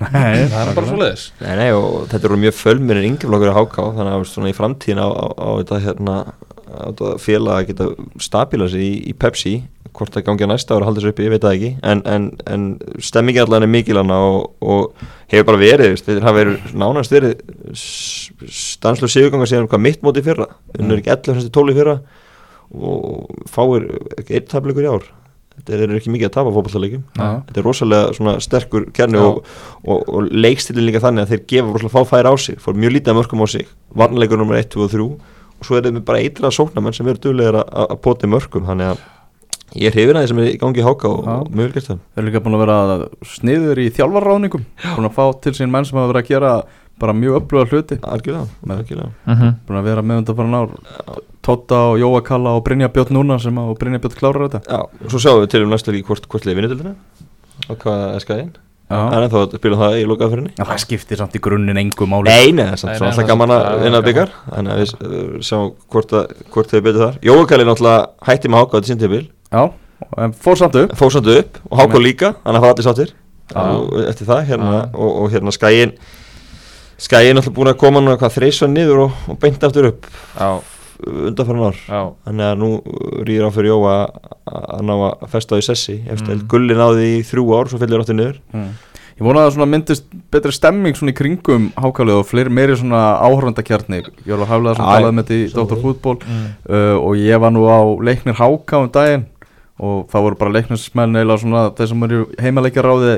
Nei, Það er bara svo leiðis nei, nei, og þetta eru mjög fölminn yngjaflokkur á háká þannig að svona í framtíðin á, á, á þetta hérna á þetta félag að geta stabíla sig í, í Pepsi hvort það gangi að næsta ára að halda þessu uppi, ég veit það ekki. En, en, en stemmingi allan er mikilana og, og hefur bara verið hafa verið nánast verið stanslu sigurganga síðan hvað mitt móti í fyrra unnur ekki 11 12 í fyrra og fáir einn tafleikur í ár þetta er ekki mikið að tapa fótballtalegjum Já. þetta er rosalega svona sterkur kjarni og, og, og leikstilin líka þannig að þeir gefa rosalega fá færi á sig. Fór mjög lítið að mörgum á sig. Varnleikur nummer 1, 2 og 3 og svo er þeim bara eitrað sóknarmenn sem eru duglegir að, að poti mörgum þannig að ég er hrifin að því sem er í gangi í háka og, og mjög gert það. Þeir eru líka búin að vera sniður í þjálfarráðningum Búin að fá til sín menn sem hafa verið að gera bara mjög upplöða hluti. Algjörlega, Með- algjörlega. Mhm. Búin Totta og Jóa Kalla og Brynja Björn núna sem að Brynja Björn klárar þetta. Já, og svo sjáum við til um næstu lík hvort, hvort liði vinnutildina og hvað er skæðin Já. en þá spilum það í lokaðferðinni Já, það skiptir samt í grunninn engum máli. Nei, nei, það er samt Nei, svo nei, alltaf gaman að vinna byggar Þannig að við uh, sjáum hvort, að, hvort þau betur þar. Jókali náttúrulega hætti með Háka á þetta síntíðabil Já, en fór samt upp. Fór samt upp og Háka líka Þannig að það var allir sáttir. Eftir það hérna, Undanfæran ár já, Þannig að nú rýður á fyrir Jóa að- ná að festa á í sessi Eftir Mm. mm. gulli náði í þrjú ár Svo fyllir áttur niður mm. Ég vona að það myndist betri stemming svona í kringum hákalið og fleiri meiri svona áhörvandakjarni Ég var að haflega sem Já, talaði með þetta í Dr. Fútból mm. uh, og ég var nú á leiknir háka um daginn og það voru bara leiknismenn eða svona þeir sem eru heimaleikja ráði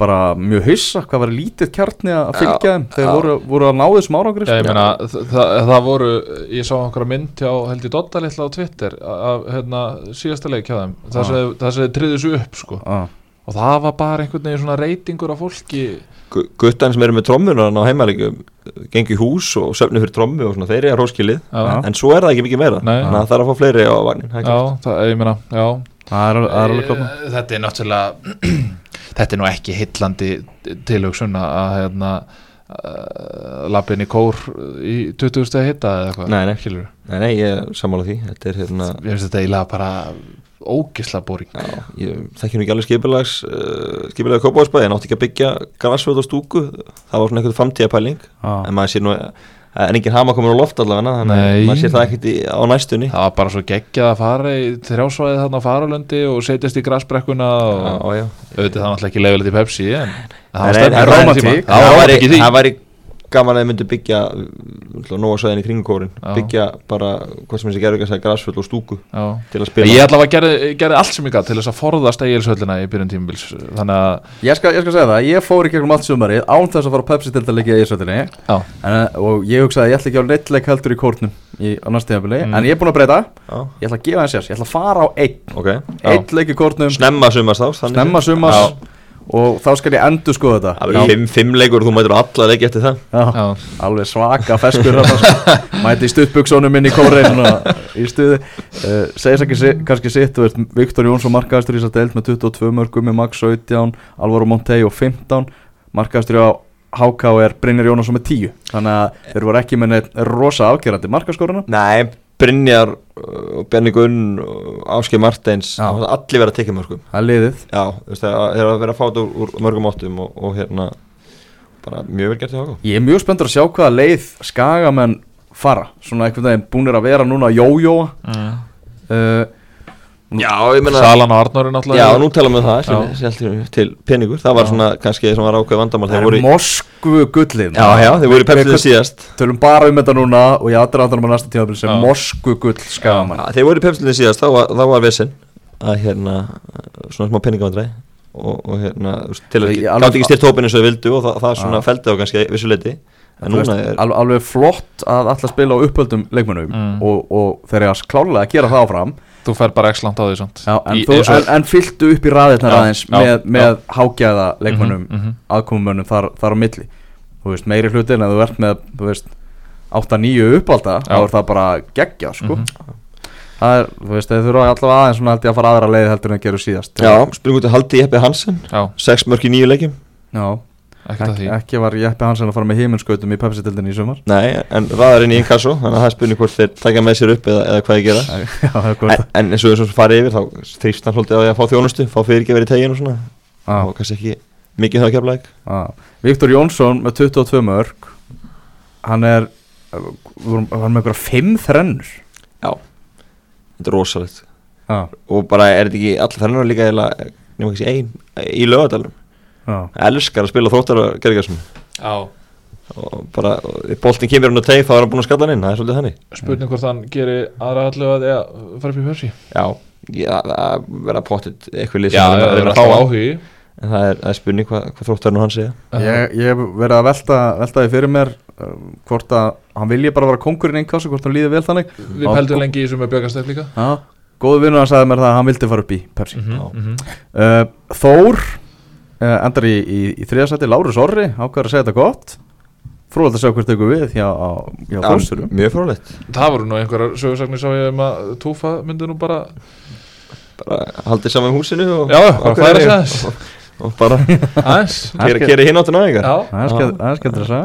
bara mjög hissa hvað var lítið kjarni að fylgja þeim þeir voru, voru að ná þessum árangri ég sko. meina, þa það, það voru, ég sá einhverja mynd hjá held ég Dodda litla á Twitter af hérna, síðasta leik hjá þeim það Já. sem, það sem triði þessu upp sko ah. og það var bara einhvern veginn svona reytingur af fólki Gu- Guttan sem eru með trommunar á heimalegum gengi í hús og söfnu fyrir trommu og svona, þeir eru að róskilið Já. en svo er það ekki mikið meira Nei. þannig að það er að fá fleiri á vagnin það er já það, ég meina, já það er, það er Eh, Þetta er náttúrulega þetta er nú ekki hillandi tilhugsun að hérna lappin í kór í 20 steg hitta eða eitthvað. Nei, nei. nei, nei, ég sammála því. Þetta er hérna Ég finnst þetta eiginlega bara ógisla boring. Já, ég þekki nú ekki alveg skipulags uh, skipulega kópáðsbæði, en átti ekki að byggja grassvöld og stúku, það var svona einhvern framtíðapæling ah. en maður sé nú en enginn hama komin á loft allavega þannig að maður sé það ekkert í, á næstunni Það var bara svo geggjað að fara í þrjásvæði þarna á Faralöndi og setjast í grassbrekkuna og auðvitað það náttúrulega ekki leifilegt í Pepsi en það var stefnir það er á þeim rómantík. tíma. það var ekki því gaman að þið myndu byggja nóga sæðin í kringum kórin. Já. byggja bara, hvað sem þessi gerur ekki að segja grassvöld og stúku Já. til að spila. Ég allavega gerði, gerði allt sem ég gæti til þess að forðast eigilshöllina í byrjun tímubils þannig að ég, skal, ég skal segja það, ég fór í gegnum allt sumarið án þess að fara á Pepsi til að leikja í en, og ég hugsaði að ég ætla ekki á neittleik heldur í kórnum í, á næstu tímabili, Mm. en ég er búin að breyta. Já, ég ætla að gefa sérs, ég ætla að fara á einn. Ok. Já. einn leik í kórnum, Snemma sumast þá og þá skal ég endur skoða þetta. Það verður fimm, fimm leikur og þú mætur alla leiki eftir það. Já. já, alveg svaka feskur sko. mæti í stuttbuksónum inn í kórein í stuði. Uh, segis ekki kannski sitt þú veist, Viktor Jónsson markaðastur í þess að deild með 22 mörgum með Max 17, Alvaro Montey og 15 markaðastur á HK er Brynjar Jónsson með 10 þannig að þeir voru ekki með neitt rosa afgerandi markaskoruna Nei, Brynjar uh, og Bjarni Gunn og Áskei Marteins Já. allir verið að tekja mörgum það er liðið. Já, þú veist, það er að vera að fáta úr, úr mörgum áttum og, og hérna bara mjög vel gert í Háká ég er mjög spenntur að sjá hvaða leið skagamenn fara. Svona einhvern veginn búnir að vera núna að jójóa. Mm. uh, Já, ég meina Salan og Arnóri náttúrulega Já, nú tala með það, Já. sem, sem, til peningur Það var svona kannski sem var ákveð vandamál Það Þeir er voru, Moskvu gullin já, já, þeir voru í pepsið síðast Tölum bara um þetta núna og ég aðra andan um næsta tíma sem Já. Moskvu gull skagamann Já, þeir voru í pepsið síðast, þá var, þá var vesen að hérna, svona smá peningavandræði og, og hérna, veist, til að gátt ekki styrt hópin eins og þau vildu og það, það svona Já. feldi á kannski vissu leiti en núna er, alveg, alveg flott að alltaf spila á uppöldum leikmönnum Mm. og, og þeir eru að klálega að gera það áfram Þú fer bara x langt á því svont já, en, Í- þú, eins og- en, en fylltu upp í aðeins já, með, með hágæða leikmönnum Mhm, mhm. aðkomumönnum þar, þar á milli. Þú veist, meiri hlutin að þú ert með þú veist, 8-9 uppálda þá er það bara geggja sko. Mhm. það er, þú veist, þeir þurfa allavega aðeins svona held ég að fara aðra leið heldur en að gera síðast. Já, spurning út að haldi Jeppe Hansen. Já, 6 mörk í nýju leikjum. Já, ekki, ekki var Jeppe Hansen að fara með heiminskautum í Pepsi-tildinni í sumar. Nei, en raðar inn í inkasso þannig að það er spurning hvort þeir taka með sér upp eða, eða hvað ég gera. Já, en, en eins og þess að fara yfir þá þrýst hann svolítið á því að fá þjónustu fá fyrirgefur í tegin og svona. Já, og kannski ekki mikið það að kemla ekki. Já. Viktor Jónsson með 22 mörg hann er hann er með einhverja 5 þrennur? Já, þetta er rosalegt. Já, og bara er þetta ekki allir þennan líka eiginlega nema kannski ein í lögadalum elskar að spila þróttar að gerðgarsum Já, og bara, ef boltin kemur hann á teig þá er hann búinn að skalla hann inn, það er svolítið þannig. Spurning hvort hann gerir aðra allu að eða fara upp í Pepsi Já, já það verða pottit eitthvað lið Já, sem það að er að fá hann áhugi. En það er, það er spurning hvað, hvað þróttar nú hann segja. Ég, ég verið að velta, velta því fyrir mér uh, hvort að hann vilji bara vera konkurinn einkassu, hvort hann líði vel þannig. Við gó- lengi í þessu með Björgastætt líka. Já, góðu vinnur hann sagði mér það að hann vildi fara upp í Pepsi Já. mhm. uh, Þór endar í, í, í þriðasætti, Lárus Orri ákveður að segja þetta gott. Fróðald að sjá hvert tekur við hjá, hjá Þórsturum Mjög frólægt Það voru nú einhverjar sögursagnir sá ég um að Túfa myndi nú bara bara haldið saman húsinu og, Já, og, hvað færa þess og, og bara kera hinn áttu næðingar Já, Það er skemmt- það er skemmt að segja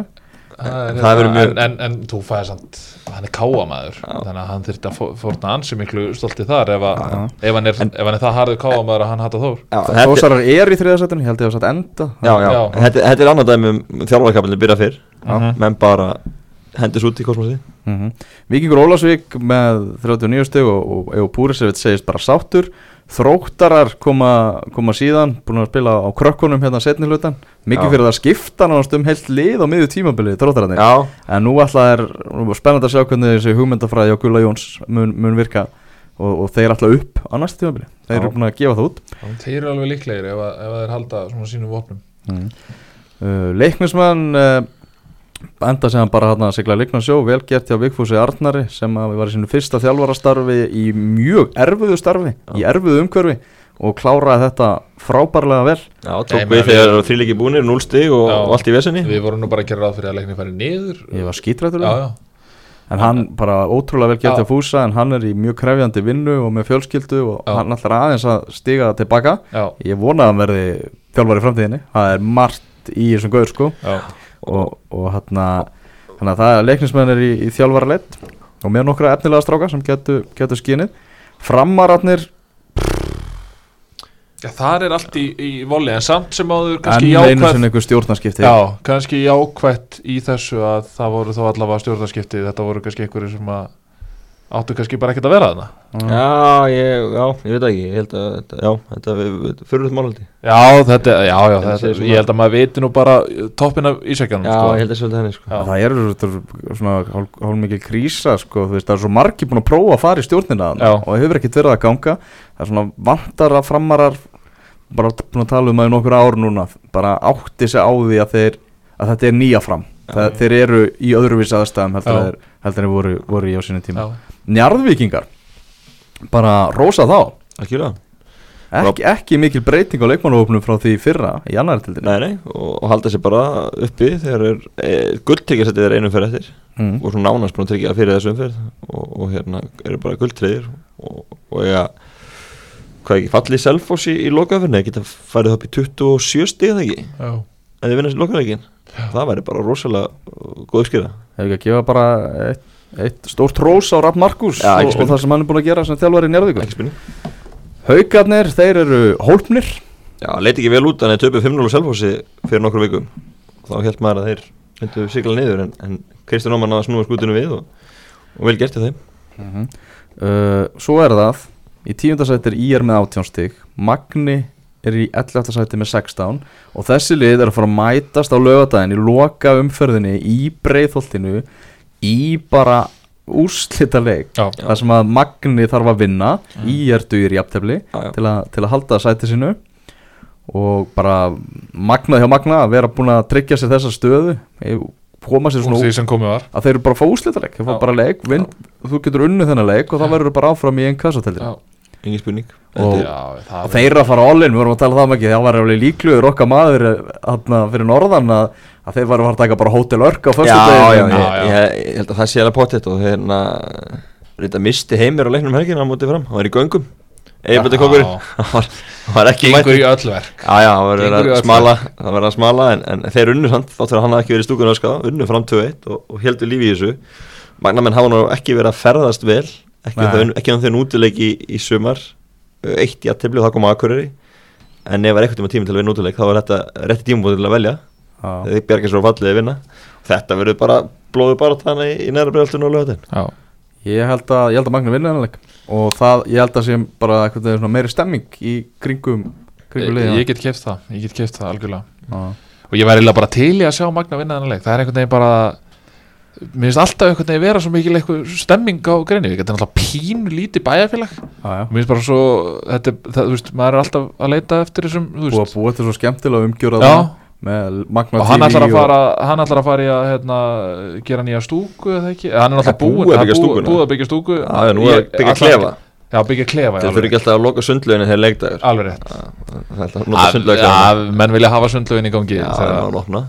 það er, Það verður hérna, mjög- en, en, en Túfa er samt hann er káamaður. Já. þannig að hann þurfti að fórna ansi miklu stolti þar ef, að, ef, hann, er, En- ef hann er það harður káamaður að hann hata Þór. Þetta, Þórsarar er í þriðasættinu, ég held ég að satt enda. Já, já. Já. En Þetta, þetta er annar dæmi um þjálfarkapalni byrja fyrr. Mhm. menn bara hendis út í kosmosi mm Víkingur Ólasvík með 39 steg og, Púrisevit segist bara sáttur Þróttarar koma, koma síðan búin að spila á krökkunum hérna setni hlutan mikið Já. fyrir það skipta náttúrulega um heilt lið á miðju tímabili þróttararnir Já, en nú alltaf er nú er spennandi að sjá hvernig þessi hugmyndafræði á Gula Jóns mun, mun virka og, og þeir alltaf upp á næsta tímabili þeir Já. eru búin að gefa það út Þeir eru alveg líklegir ef, að, ef að þeir halda svona sínum vopnum mm. uh, Leiknismann uh, enda sem hann bara hann að sigla leiknarsjó vel gert hjá Vigfúsi Arnari sem að var í sínu fyrsta þjálfarastarfi í mjög erfuðu starfi í erfuðu umhverfi og kláraði þetta frábærlega vel. Já tók við þegar þrýleiki búnir, 0 stig og, Já. allt í vesenni Við vorum nú bara að gera ráð fyrir að leikni færi niður. Ég var skítrættur Já, það. já, en hann bara ótrúlega vel gert hjá Fúsa en hann er í mjög krefjandi vinnu og með fjölskyldu og Já. hann ætlar aðeins að stiga tilbaka. Já, ég vona að hann verði þjálfar í framtíðinni. Það er margt í þessum gauður sko. Já. Og, og þannig að það er leiknismenn er í, í þjálfara leitt og með nokkra efnilega stráka sem getur getu skynið framararnir Já, þar er allt í, í voli en samt sem áður kannski enn einu jákvætt sinni einhver stjórnarskipti. Já, kannski jákvætt í þessu að það voru þó allavega stjórnarskipti þetta voru kannski einhverju sem að áttu kannski bara ekkert að vera þarna? Já, ég, já, ég veit ekki, ég held að, þetta- já, þetta er fyrir þetta málhaldi Já, þetta, já, já, Þetta þetta, ég held að maður viti nú bara toppin af ísækjanum Já, sko. ég held að svolítið henni, sko. Það er þetta er svona hálf, hálf mikil krísa sko, veist, það er svo margir búin að prófa að fara í stjórnina og hefur ekkert verið að ganga. Það er svona vantar að framarar bara búin að tala um það í nokkur ár núna bara átti sig á því að þeir að þetta er nýja fram. Það, þeir eru í öðruvísi aðstæðum heldur en voru, voru í á sinni tíma. Já. Njarðvíkingar. Bara rosa þá. Ekki það ekki, ekki mikil breyting á leikmannahópnum frá því í fyrra í annar tildinni Nei, nei, og, og halda sér bara uppi þegar er e, gulltekjasettið er einum fyrir eftir. Mm. og svona nánast búin að tryggja fyrir þessu umferð. Og, og hérna eru bara gulltreyðir og, og eiga hvað ekki, fallið selfos í, í lokaferðinu geta farið upp í 27 stig eða ekki? Já. að þið vinna sér lokaleikin það væri bara rosalega góð skýra hefur ekki að gefa bara eitt, eitt stórt rós á Rapp Markus Já, og, og það sem hann er búin að gera sem þjálfari í spurning. Haukarnir, þeir eru hólpnir Já, leiti ekki vel út en þeir töpuð 5-0 á selfossi fyrir nokkur vikum. Þá held maður að þeir myndu sigla niður en, en Kristján Óman náða að snúa skutinu við og, og vel gert hjá þeim. Uh, Svo er það í tíundasæti er IR með 18 stig Magni er í 11. sæti með 16 og þessi lið er að fara að mætast á lögadaginn í loka umferðinni í breyðholtinu í bara úrslita leik þar sem að Magni þarf að vinna Mm. IR dugir jafntefli Já, já. til, til að halda sæti sinu og bara magnað hjá Magna að vera búin að tryggja sér þessa stöðu eh, koma sér svona var. að þeir eru bara að fá bara leik, vinn, þú getur unnið þennan leik og þá verður þú bara áfram í einn kassateldi Já, Engin spurning. Og- já það og þeir eru að fara all-in, við vorum að tala það um ekki þá var alveg líkluður okkar maður hana, fyrir norðan að, að þeir varu að fara að taka bara hótel örk á Já, fyrstu já, Já, ég, já. ég, ég held að það sé alveg pottitt og hérna reynda misti heimir á leiknum um helgina á mótið fram, hann var í göngum. Eifbjörn kókurinn, hann var, ekki Gengur í öll verk. Já, já, það var að smala það var að smala, en, en þeir unnu samt þátt fyrir að hann hafi ekki verið stúkun unnu fram 2-1 og, og heldur lífi í þessu. Magnamenn hafa nú ekki verið að ferðast vel ekki um um þeir nútileik í, í sumar uh, eitt í aðtefli og það kom á Akureyri. En ef það er eitthvað tíma til að vinna útileik þá er þetta rétti tíma til að velja. Já. þeir bjarga svo fallið að vinna. Þetta verður bara blóðu bara þannig í, í næra bregðaltinu og lögatin Já, ég held að, ég held að Magna vinna þennan leik. Og það, ég held að sé bara meiri stemming í kringum kringum liðina ég get keft það Ég get keft það algjörlega. Já. Og ég væri bara til í að sjá Magna vinna þennan leik. Það er einhvern veginn bara Mér finnst alltaf einhvern veginn vera svo mikil eitthvað stemming á greinu Þetta er náttúrulega pínu lítið bæjarfélag. Mér finnst bara svo þetta, það, þú veist, Maður er alltaf að leita eftir þessum þú búið að veist. búa til svo skemmtilega umgjörða Já, með Magna og hann TV ætlar að fara Hann ætlar að fara í að hérna, gera nýja stúku eða ekki? Hann er náttúrulega búið búið að það byggja búið- stúkuna. Búið að byggja stúku. Nú er Ég- að byggja klefa. Já, byggja klefa þeir þurfi ekki alltaf að loka sundlöginni þegar leikdagur. Alveg rétt. Það að menn vilja hafa sundlögin í gangi Já, það er að opna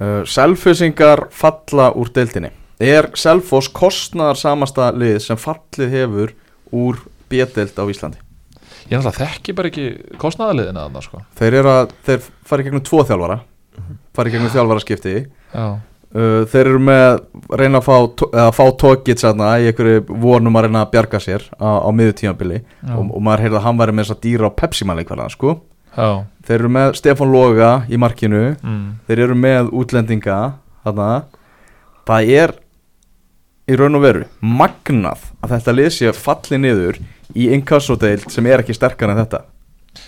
uh, Selfissingar falla úr deildinni. Er Selfoss kostnaðar samasta lið sem fallið hefur úr B-deild á Íslandi? Ég náttúrulega þekki bara ekki kostnaðaliðina þarna sko. Þeir að, þeir fara í gegnum tvo þjálfara. Fara í gegnum þjálfara skipti Já, uh, Þeir eru með reyna að fá, eða fá tókit sætna í einhverju vonum að reyna að bjarga sér á, á Já. og, og maður heyrði að hann væri með þess að dýra á Pepsi-mannleikvarðan sko já. Þeir eru með Stefán Loga í markinu. Mm. þeir eru með útlendinga þarna. Það er í raun og veru magnað að þetta sé falli niður í inkassodeild sem er ekki sterkar en þetta.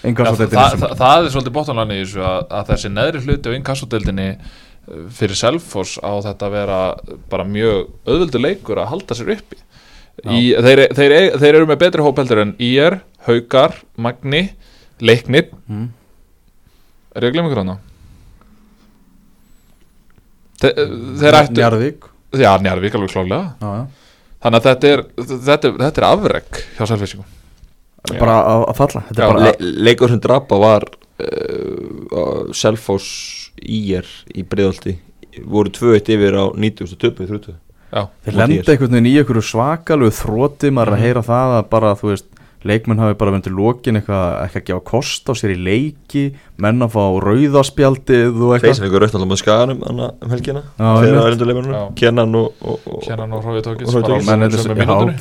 Já, það, það, það er svolítið bóttanlega í þessu að, að þessi neðri hluti á inkassodeildinni uh, fyrir Selfoss á þetta að vera bara mjög auðvöldu leikur að halda sér uppi. Í, þeir, þeir, þeir eru með betri hópeldur en IR, Haukar, Magni Leiknir Mm. Er ég að glemma ykkur hana? Þe, þeir ættu Njarðvík Já, Njarvík alveg klálega já, já. Þannig að þetta er, þetta, er- þetta er afreg hjá Selfissingum bara að, að falla þetta Já, er bara Le leikur sem drapa var uh, Selfoss IR í breiðalti voru 2-1 yfir á 90 og töpu 30 Já, þeir lenda einhvern veginn í einhverju svakalegu þróti maður er að Mhm. heyra það að bara þú veist leikmenn hafi bara vendur lokin eitthvað ekki að gefa kost á sér í leiki menn að fá rauðaspjaldið og þeir eitthvað. sem fengur rautt alltaf með skaganum um helgina. Já, þeir einmitt. á erlenduleikunum Já. Kenan og, og, og Kenan og Og er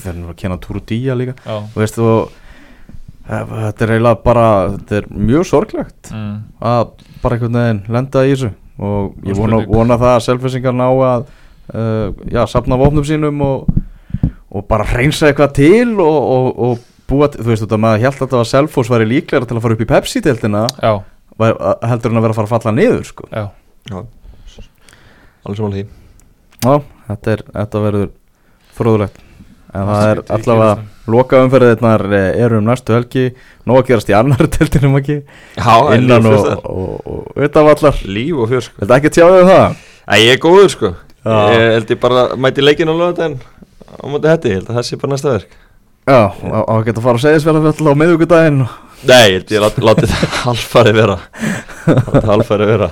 þeir að kenna Túrudía líka. Já, þú veist þú eh, þetta er eiginlega bara þetta er mjög sorglegt mm. að bara einhvern veginn lenda í þessu. Og ég Og vona, vona það að selfisingar ná að uh, já, sapna vopnum sínum og, og bara hreinsa eitthvað til og, og, og búa, þú veist þetta maður held að þetta var Selfoss væri líklega til að fara upp í að- heldur en að vera að fara að falla niður sko. já. Já. alveg saman því já, þetta, er, þetta verður fróðulegt en það er allavega gerist loka umferðirnar eru um næstu helgi. Nóg að gerast í annar deltinum ekki? Já, innan og, og, og, og, og utanvallar líf og fjör sko. Þetta ekki tjáðið um það? Æ, ég er góður sko. Já. ég held ég bara mæti leikinn á lögadaginn á móti hætti, ég held að það sé bara næsta verk Já, á að geta að fara að segja svelafjöld á miðugudaginn Nei, ég ég lát, láti það halfari vera. Láti það halfari vera.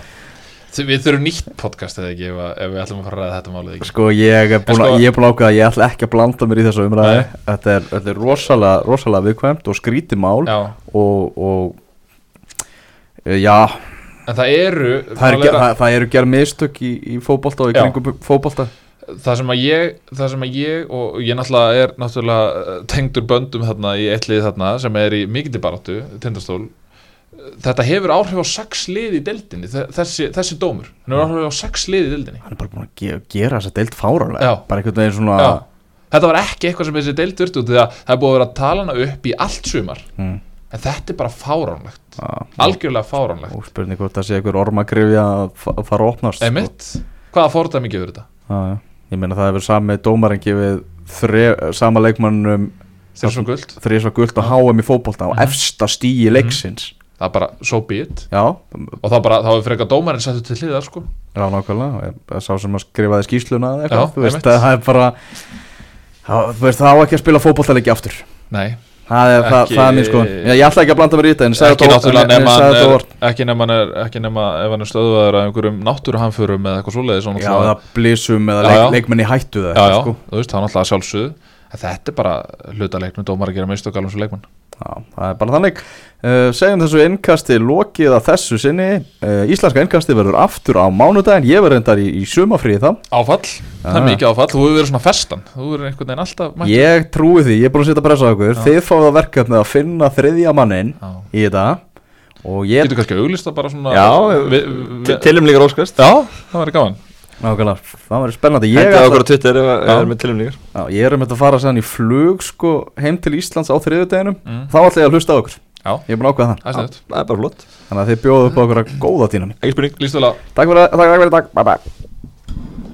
Við þurfum nýtt podcast eða ekki ef, að- ef við ætlum að fara að ræða þetta málið ekki? Sko ég er búin sko- ég búin að ákveða að ég ætla ekki að blanda mér í þessu umræði þetta er, þetta er rosalega, rosalega viðkvæmt og skrítið mál Já, og, og e, já, en það eru það, er, er það, það eru gerð mistök í, í fótbolta og í kringum fótbolta það sem að ég sem að ég og ég náttúrulega er náttúrulega eh, tengdur böndum þarna í eitt lið þarna sem er í mikildi baráttu tindastól þetta hefur áhrif á sex lið í deildinni þe- þessi, þessi dómur hann hefur áhrif á sex lið í deildinni hann er bara búin að ge gera þessa deilt fáralega Já. bara einhvern veginn svona Já. þetta var ekki eitthvað sem þessi deild út því að það er búið að vera að tala hana upp í allt sumar mm. en þetta er bara fáránlegt algjörlega fáránlegt og spurning hvort það sé einhver ormagrifja að fa- að fara að opnast sko. Einmitt, hvaða fórdæmi gefur þetta? Já, já. Ég meina það hefur sami dómarengi við sama leikmannum Þeir svo guld, þrísva guld og HM í fótbolta á Mhm. efsta stíi leiksins. Það er bara so be it Já, og þá bara, þá er frekar dómarinn settur til hliðar sko. Já nákvæmlega. Ég- Sá sem að skrifaði skýsluna eða Já, eitthvað Þú veist það er bara það, Þú veist það á ekki að spila fótboltaleiki aftur. Nei, Það er, það, það er mín sko Já, Ég ætla ekki að blanda mér í þetta en ég sagði ekki þetta ég óvart. ekki nema hann ekki nema ef hann er stöðuðaður að einhverjum náttúruhamförum eða eitthvað svoleiðis og Já, eða blísum eða Já, leik, já. leikmenni hættu það já, já, sko. þú veist, það er náttúrulega sjálfsögðu þetta er bara hlutaleiknum dómar að gera mistök alveg svo leikmann Já, það er bara þannig. Uh, Segjum þessu innkasti lokið að þessu sinni. Uh, Íslenska innkasti verður aftur á mánudaginn. Ég verður endar í, í sumafríði þá. Áfall, það er Ah. mikið áfall, þú verið svona festan. Þú verið einhvern veginn alltaf mættur. Ég trúi því, ég er búin að setja pressa á okkur. Þið fáið að verkefni að finna þriðja mannin Já. í þetta. Ég Getur kannski auglista bara svona Já, tilumningar óskast. Já, það verður gaman Nákvæmlega, það verður spennandi. Ég, Hendið okkur á Twitter ef það er með tilumningar já, ég er um þetta að fara sann í flug sko, heim til Íslands á þriðudeginum mm. Þá ætla ég að hlusta á okkur. Já, Ég er búin að ákveða það. Það er Það bara flott. Þannig að þið bjóðu upp á okkur að góða tína Ekki spurning að Takk fyrir, takk, takk fyrir, takk, bye bye